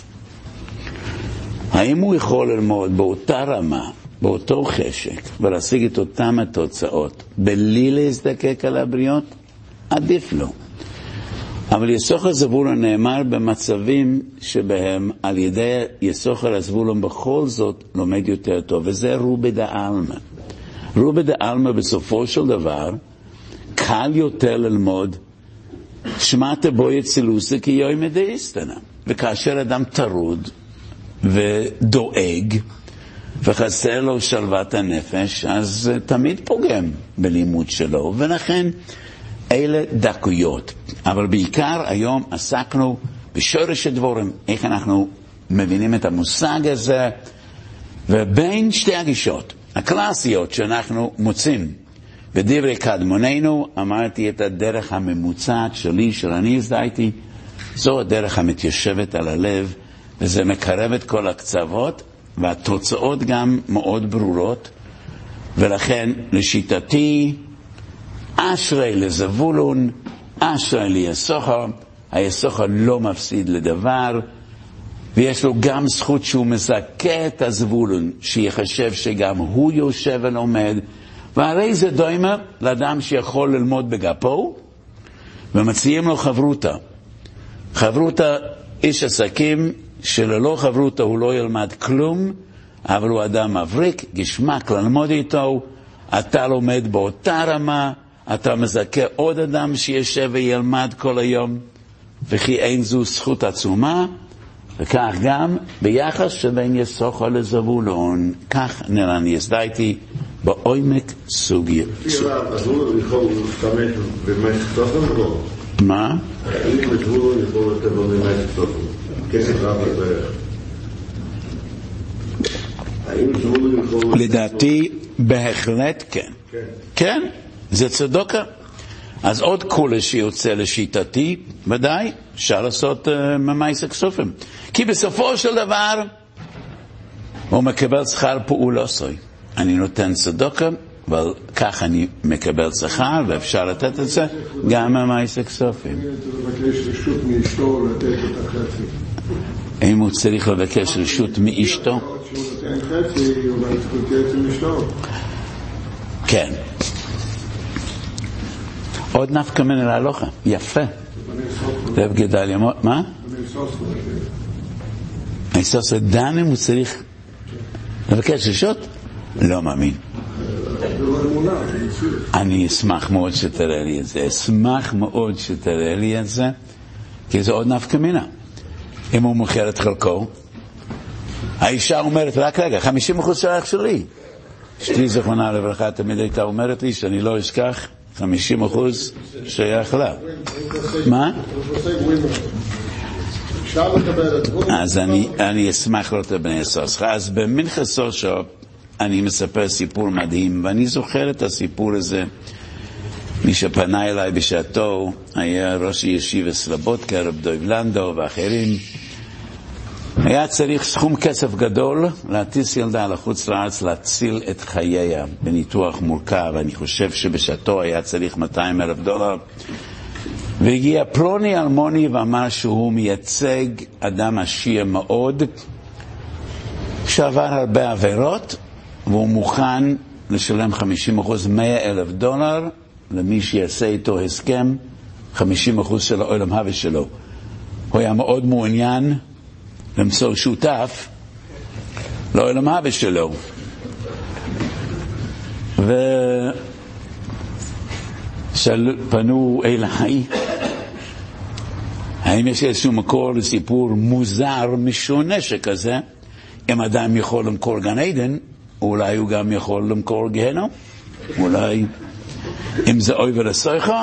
האם הוא יכול ללמוד באותה רמה, באותו חשק, ולהשיג את אותן התוצאות, בלי להזדקק על הבריות? עדיף לו. אבל יסוכר זבולון נאמר במצבים שבהם על ידי יסוכר הזבולון בכל זאת לומד יותר טוב, וזה רובי דעלמא. רובי דעלמא בסופו של דבר קל יותר ללמוד שמעת בו יצילוסה כי יוי מדאיסטנה. וכאשר אדם טרוד ודואג וחסר לו שלוות הנפש, אז תמיד פוגם בלימוד שלו, ולכן אלה דקויות. אבל בעיקר היום עסקנו בשורש הדבורים, איך אנחנו מבינים את המושג הזה, ובין שתי הגישות הקלאסיות שאנחנו מוצאים. בדברי קדמוננו, אמרתי את הדרך הממוצעת שלי, של אני הזדהיתי, זו הדרך המתיישבת על הלב, וזה מקרב את כל הקצוות, והתוצאות גם מאוד ברורות, ולכן לשיטתי, אשרי לזבולון, אשרי ליסוכר, היסוכר לא מפסיד לדבר, ויש לו גם זכות שהוא מזכה את הזבולון, שיחשב שגם הוא יושב ולומד, והרי זה דומה לאדם שיכול ללמוד בגפו, ומציעים לו חברותה. חברותה, איש עסקים, שללא חברותה הוא לא ילמד כלום, אבל הוא אדם מבריק, גשמק ללמוד איתו, אתה לומד באותה רמה, אתה מזכה עוד אדם שישב וילמד כל היום, וכי אין זו זכות עצומה, וכך גם ביחס שבין יסוכו לזבולון, כך נראה אני הסדייתי בעומק סוגיה. מה? לדעתי, בהחלט כן. כן. כן, זה צדוקה. אז עוד כולה שיוצא לשיטתי, ודאי, אפשר לעשות uh, ממייס הכסופים. כי בסופו של דבר, הוא מקבל שכר פעולוסוי. אני נותן צדוקה, אבל כך אני מקבל שכר, ואפשר לתת את זה גם ממייס הכסופים. צריך לבקש רשות מאשתו לתת את החצי. אם הוא צריך לבקש רשות מאשתו. כן. עוד נפקא מן אל ההלוכה, יפה. רב גדליה, מה? דן אם הוא צריך לבקש רשות? לא מאמין. אני אשמח מאוד שתראה לי את זה, אשמח מאוד שתראה לי את זה, כי זה עוד נפקא מינה. אם הוא מוכר את חלקו, האישה אומרת, רק רגע, 50% שייך שלי. אשתי זיכרונה לברכה תמיד הייתה אומרת לי שאני לא אשכח 50% שייך לה. מה? אז אני, אני אשמח לראות את בני סוסך. אז במנחה סושו אני מספר סיפור מדהים, ואני זוכר את הסיפור הזה. מי שפנה אליי בשעתו היה ראש הישיבה סלבודקה, רב דויב לנדו ואחרים. היה צריך סכום כסף גדול להטיס ילדה לחוץ לארץ להציל את חייה בניתוח מורכב. אני חושב שבשעתו היה צריך 200 אלף דולר. והגיע פלוני אלמוני ואמר שהוא מייצג אדם עשיר מאוד, שעבר הרבה עבירות, והוא מוכן לשלם 50 אחוז, 100 אלף דולר, למי שיעשה איתו הסכם, 50 אחוז של העולם הווה שלו. הוא היה מאוד מעוניין למצוא שותף לעולם הווה שלו. ופנו אליי, האם יש איזשהו מקור לסיפור מוזר, משונה שכזה? אם אדם יכול למכור גן עדן, אולי הוא גם יכול למכור גיהנום. אולי אם זה אוי ולסויכו,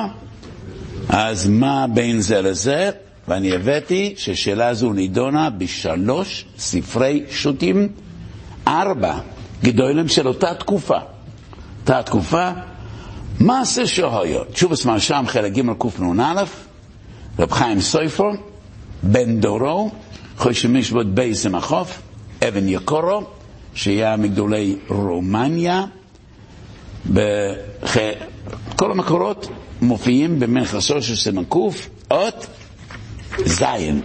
אז מה בין זה לזה? ואני הבאתי ששאלה זו נידונה בשלוש ספרי שו"תים, ארבע גדולים של אותה תקופה. אותה תקופה, מעשה שהויות. תשובס מרשם חלק ג' קנ"א, רב חיים סויפר, בן דורו, חושי משבות בייס עם החוף, אבן יקורו, שהיה מגדולי רומניה. בח... כל המקורות מופיעים במנחסו של סימן קוף, אות זין.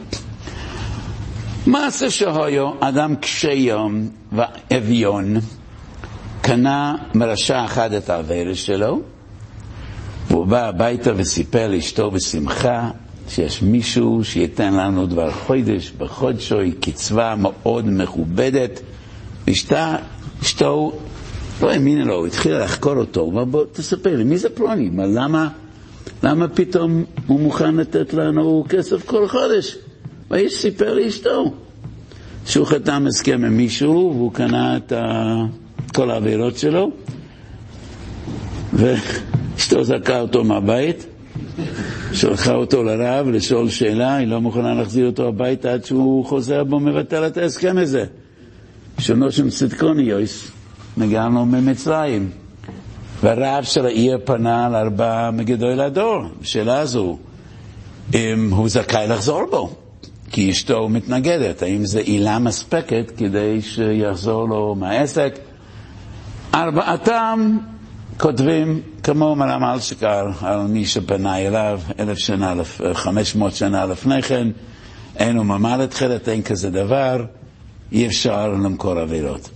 מעשה שהויו, אדם קשה יום ואביון, קנה מרשע אחד את העברת שלו, והוא בא הביתה וסיפר לאשתו בשמחה שיש מישהו שייתן לנו דבר חודש בחודשוי, קצבה מאוד מכובדת. ואשתה, אשתו לא האמינה לו, התחילה לחקור אותו, הוא אמר בוא תספר לי, מי זה פלוני? מה, למה, למה פתאום הוא מוכן לתת לנו כסף כל חודש? והאיש סיפר לאשתו שהוא חתם הסכם עם מישהו והוא קנה את. כל העבירות שלו ואשתו זרקה אותו מהבית שלחה אותו לרב לשאול שאלה, היא לא מוכנה להחזיר אותו הביתה עד שהוא חוזר בו מבטל את ההסכם הזה. שונו שם צדקוניוס, נגענו ממצרים. והרב של העיר פנה לארבעה מגדול הדור, בשאלה הזו, אם הוא זכאי לחזור בו, כי אשתו מתנגדת, האם זו עילה מספקת כדי שיחזור לו מהעסק? ארבעתם כותבים כמו מרם אלשקר על מי שפנה אליו אלף שנה, חמש מאות שנה לפני כן, אין הוא ממל את חלט, אין כזה דבר, אי אפשר למכור עבירות.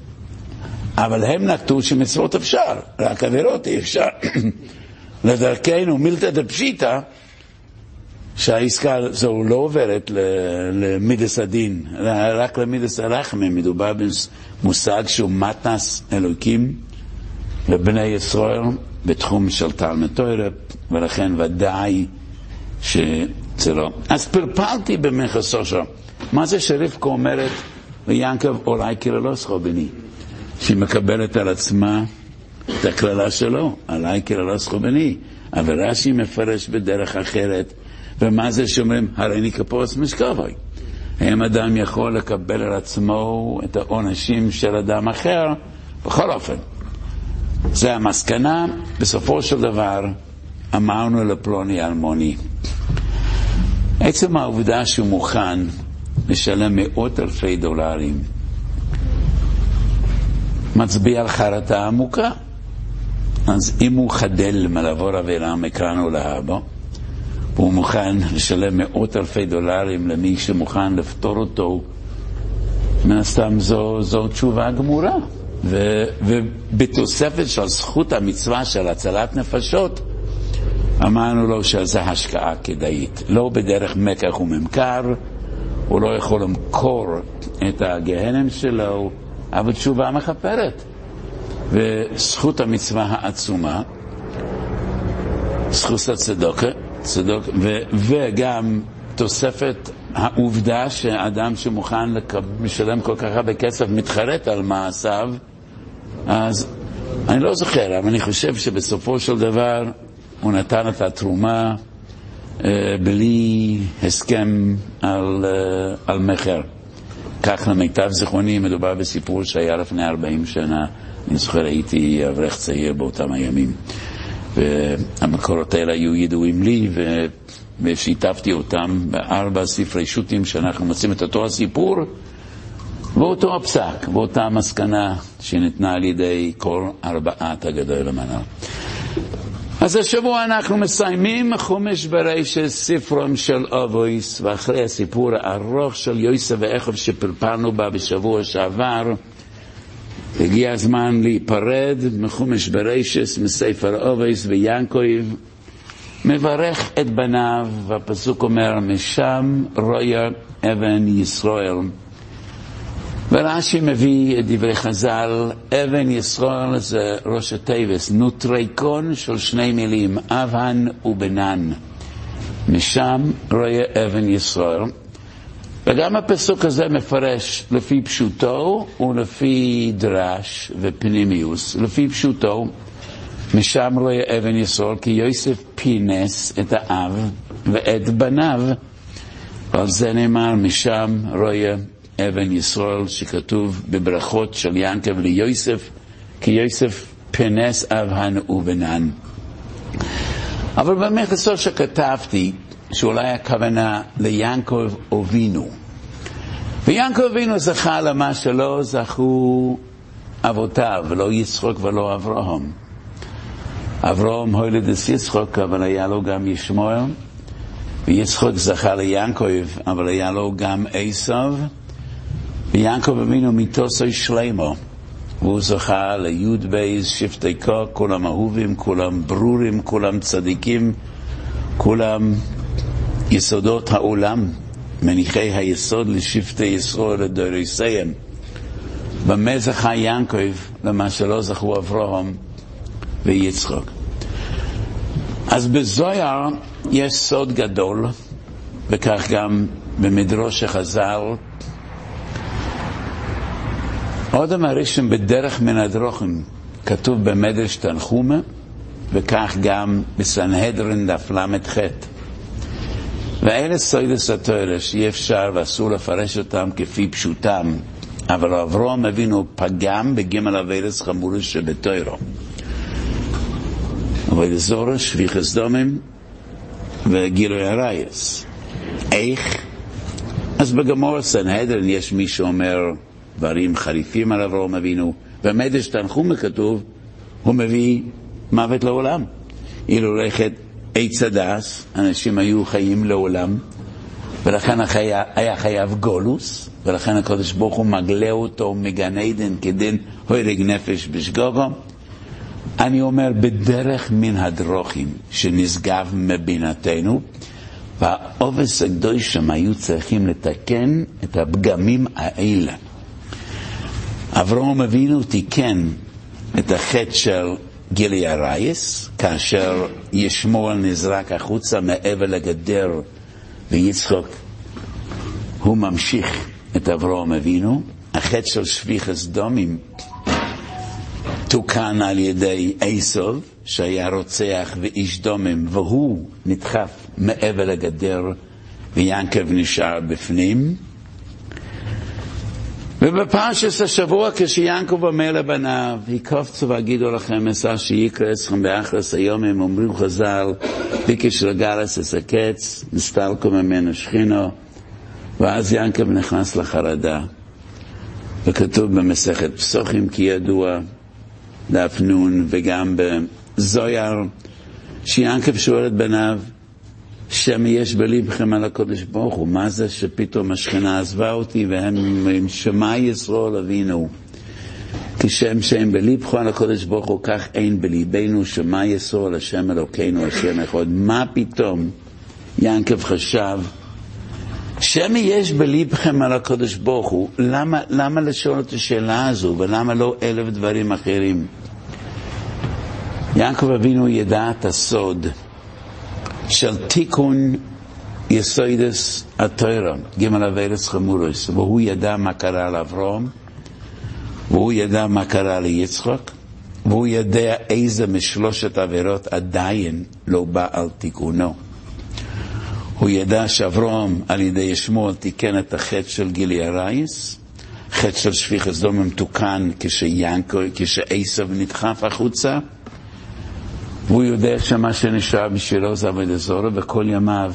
אבל הם נקטו שמצוות אפשר, רק עבירות אי אפשר. לדרכנו מילתא דפשיטא, שהעסקה הזו לא עוברת למידס הדין, רק למידס הרחמים, מדובר במושג שהוא מתנס אלוקים לבני ישראל בתחום של תלמוד ולכן ודאי שזה לא. אז פלפלתי במכסו שלו. מה זה שרבקה אומרת ליעקב אולי קרלוסכו בני? שהיא מקבלת על עצמה את הקללה שלו, עליי קרלוסכו בני. אבל רש"י מפרש בדרך אחרת, ומה זה שאומרים, הריני כפוס משקובוי. האם אדם יכול לקבל על עצמו את העונשים של אדם אחר? בכל אופן, זה המסקנה, בסופו של דבר אמרנו לפלוני אלמוני. עצם העובדה שהוא מוכן לשלם מאות אלפי דולרים מצביע על חרטה עמוקה. אז אם הוא חדל מלעבור עבירה מכאן ולהבא, והוא מוכן לשלם מאות אלפי דולרים למי שמוכן לפתור אותו, מן הסתם זו, זו תשובה גמורה. ו, ובתוספת של זכות המצווה של הצלת נפשות, אמרנו לו שזו השקעה כדאית. לא בדרך מקח וממכר, הוא לא יכול למכור את הגהנם שלו, אבל תשובה מכפרת. וזכות המצווה העצומה, זכות הצדוקה, צדוק, ו, וגם תוספת העובדה שאדם שמוכן לשלם כל כך הרבה כסף מתחרט על מעשיו, אז אני לא זוכר, אבל אני חושב שבסופו של דבר הוא נתן את התרומה אה, בלי הסכם על, אה, על מכר. כך למיטב זיכרוני מדובר בסיפור שהיה לפני 40 שנה. אני זוכר הייתי אברך צעיר באותם הימים. והמקורות האלה היו ידועים לי, ו... ושיתפתי אותם בארבע ספרי שו"תים שאנחנו מוצאים את אותו הסיפור. ואותו הפסק, ואותה המסקנה שניתנה על ידי כל ארבעת הגדול למעלה. אז השבוע אנחנו מסיימים חומש ברשת ספרם של אבויס, ואחרי הסיפור הארוך של יוסף ואיכב שפלפלנו בה בשבוע שעבר, הגיע הזמן להיפרד מחומש בראשית, מספר האבות. ויעקב, מברך את בניו, והפסוק אומר, משם רועה אבן ישראל. ורש"י מביא את דברי חז"ל, אבן ישראל זה ראשי תיבות, נוטריקון של שני מילים, אב ובן. משם רועה אבן ישראל. וגם הפסוק הזה מפרש לפי פשוטו ולפי דרש ופנימיוס. לפי פשוטו, משם רואה אבן יסוד, כי יוסף פינס את האב ואת בניו, ועל זה נאמר, משם רואה אבן ישראל, שכתוב בברכות של ינקב ליוסף, כי יוסף פינס אבהן ובנן. אבל באמת לסוף שכתבתי, שאולי הכוונה ליעקב אבינו. ויעקב אבינו זכה למה שלא זכו אבותיו, לא יצחוק ולא אברהם. אברהם הולד את יצחוק, אבל היה לו גם ישמעאל, ויצחוק זכה ליעקב, אבל היה לו גם עשו, ויעקב אבינו מיתוסו שלמה, והוא זכה ליוד בייז, שבטי כה, כולם אהובים, כולם ברורים, כולם צדיקים, כולם יסודות העולם, מניחי היסוד לשבטי ישראל לדוריסיהם. במה זכה יעקב למה שלא זכו אברהם ויצחוק. אז בזויר יש סוד גדול, וכך גם במדרוש החז"ל. עוד הראשון בדרך מן הדרוכים כתוב במדרש תנחומה, וכך גם בסנהדרין דף ל"ח. ואלה סוידס התואר שאי אפשר ואסור לפרש אותם כפי פשוטם, אבל אברהם אבינו פגם בגימל אבירס חמורס שבתוירו. אבל זורש, שפיכס דומים וגילוי הרייס. איך? אז בגמור סנהדרין יש מי שאומר דברים חריפים על אברהם אבינו, במדש תנחומה כתוב, הוא מביא מוות לעולם. אילו לכת עץ הדס, אנשים היו חיים לעולם, ולכן היה חייב גולוס, ולכן הקדוש ברוך הוא מגלה אותו מגן עדן כדין הורג נפש בשגוגו. אני אומר, בדרך מן הדרוכים שנשגב מבינתנו, והעובס הקדושים היו צריכים לתקן את הפגמים האלה. אברהם אבינו תיקן את החטא של גילי הרייס, כאשר ישמעאל נזרק החוצה מעבר לגדר, ויצחוק, הוא ממשיך את אברהם אבינו. החטא של שפיכס דומים תוקן על ידי עשב, שהיה רוצח ואיש דומם, והוא נדחף מעבר לגדר, ויעקב נשאר בפנים. ובפרשס השבוע כשיעקב אומר לבניו, יקופצו והגידו לכם אסר שיקרא אצלכם באחרס היום, הם אומרים חז"ל, ביקש רגלס אס הקץ, נסתלקו ממנו שכינו, ואז יעקב נכנס לחרדה. וכתוב במסכת פסוחים כי ידוע, דף נון, וגם בזויר, שיעקב שואל את בניו, שמא יש בליבכם על הקודש ברוך הוא, מה זה שפתאום השכינה עזבה אותי והם אומרים, שמע ישראל אבינו. כשם שאין בליבכם על הקודש ברוך הוא, כך אין בליבנו, שמע ישראל השם אלוקינו, השם אחד. מה פתאום יעקב חשב, שמא יש בליבכם על הקודש ברוך הוא, למה, למה לשאול את השאלה הזו ולמה לא אלף דברים אחרים? יעקב אבינו ידע את הסוד. של תיקון יסוידס התוירה, גימל אבירס חמורס, והוא ידע מה קרה לאברהם, והוא ידע מה קרה ליצחק, והוא יודע איזה משלושת עבירות עדיין לא בא על תיקונו. הוא ידע שאברהם על ידי ישמעאל תיקן את החטא של גילי הרייס, חטא של שפיכת דום מתוקן כשעשב נדחף החוצה, והוא יודע שמה שנשאר בשבילו זה עבודה זרה, וכל ימיו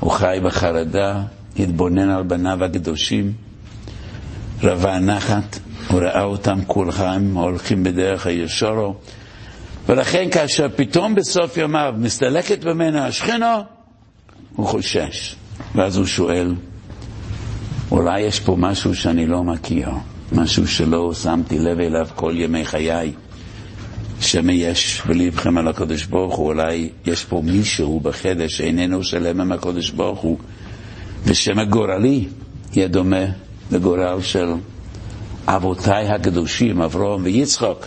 הוא חי בחרדה, התבונן על בניו הקדושים, רבה נחת, הוא ראה אותם כולכם הולכים בדרך הישורו, ולכן כאשר פתאום בסוף ימיו מסתלקת ממנו השכינו, הוא חושש. ואז הוא שואל, אולי יש פה משהו שאני לא מכיר, משהו שלא שמתי לב אליו כל ימי חיי. שמא יש בלבכם על הקדוש ברוך הוא, אולי יש פה מישהו בחדר שאיננו שלם עם הקדוש ברוך הוא, ושמא גורלי יהיה דומה לגורל של אבותיי הקדושים, אברהם ויצחוק.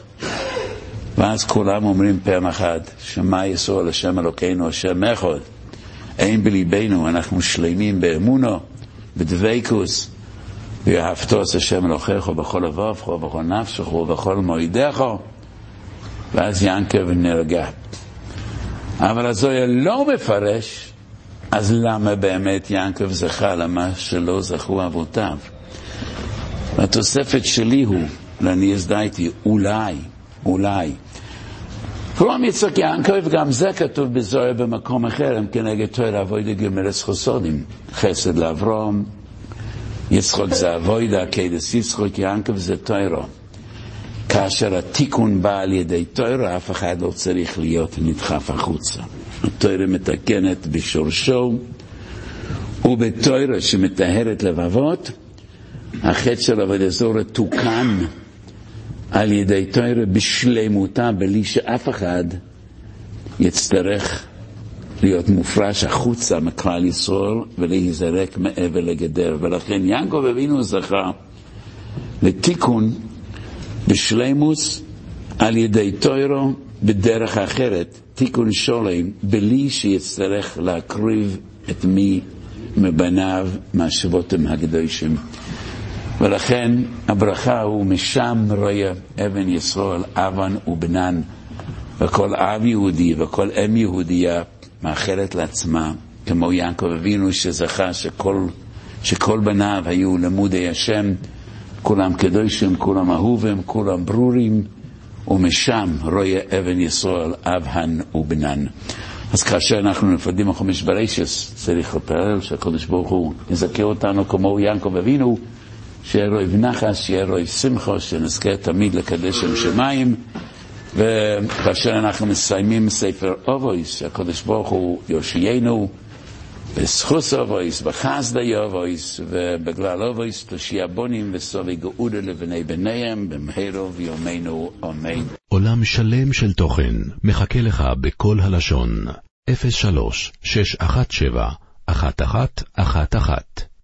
ואז כולם אומרים פעם אחת, שמע ישראל השם אלוקינו, השם אחד. אין בליבנו, אנחנו שלמים באמונו, בדבקוס, ואהבתו את השם אלוקיך בכל לבבך ובכל נפשך ובכל מועדיך. ואז ינקב נרגע. אבל הזויה לא מפרש, אז למה באמת ינקב זכה למה שלא זכו אבותיו? והתוספת שלי הוא, ואני הזדהיתי, אולי, אולי. כלום יצחק ינקב, גם זה כתוב בזוהר במקום אחר, הם כנגד תואר אבוידה גמרס חוסודים. חסד לאברום, יצחוק זה אבוידה, קדס יצחוק, ינקב זה תוארו. כאשר התיקון בא על ידי תוארו, אף אחד לא צריך להיות נדחף החוצה. התוארה מתקנת בשורשו, ובתוארה שמטהרת לבבות, החטא של עבוד אזור תוקן על ידי תוארה בשלמותה, בלי שאף אחד יצטרך להיות מופרש החוצה מכלל ישראל ולהיזרק מעבר לגדר. ולכן יעקב אבינו זכה לתיקון בשלימוס על ידי תוירו בדרך אחרת, תיקון שולם, בלי שיצטרך להקריב את מי מבניו מהשבותים הקדושים. ולכן הברכה הוא משם רואה אבן ישראל, אבן ובנן, וכל אב יהודי וכל אם יהודייה מאחלת לעצמה, כמו יעקב אבינו שזכה שכל, שכל בניו היו למודי השם, כולם קדושים, כולם אהובים, כולם ברורים, ומשם רואה אבן ישראל, אבהן ובנן. אז כאשר אנחנו נפרדים מחומש ברישס, צריך לפעול שהקדוש ברוך הוא יזכה אותנו כמו יעקב אבינו, שיהיה רואי נחס, שיהיה רואי שמחו, שנזכה תמיד לקדש שם שמיים. וכאשר אנחנו מסיימים ספר אובויס, שהקדוש ברוך הוא יושיינו, בזכות אבות, בחסדי אבות, ובגלל אבות תושיע בנים ותביא גאולה לבני בניהם, במהרה בימינו אמן. עולם שלם של תוכן מחכה לך בקול הלשון, 03 617 1111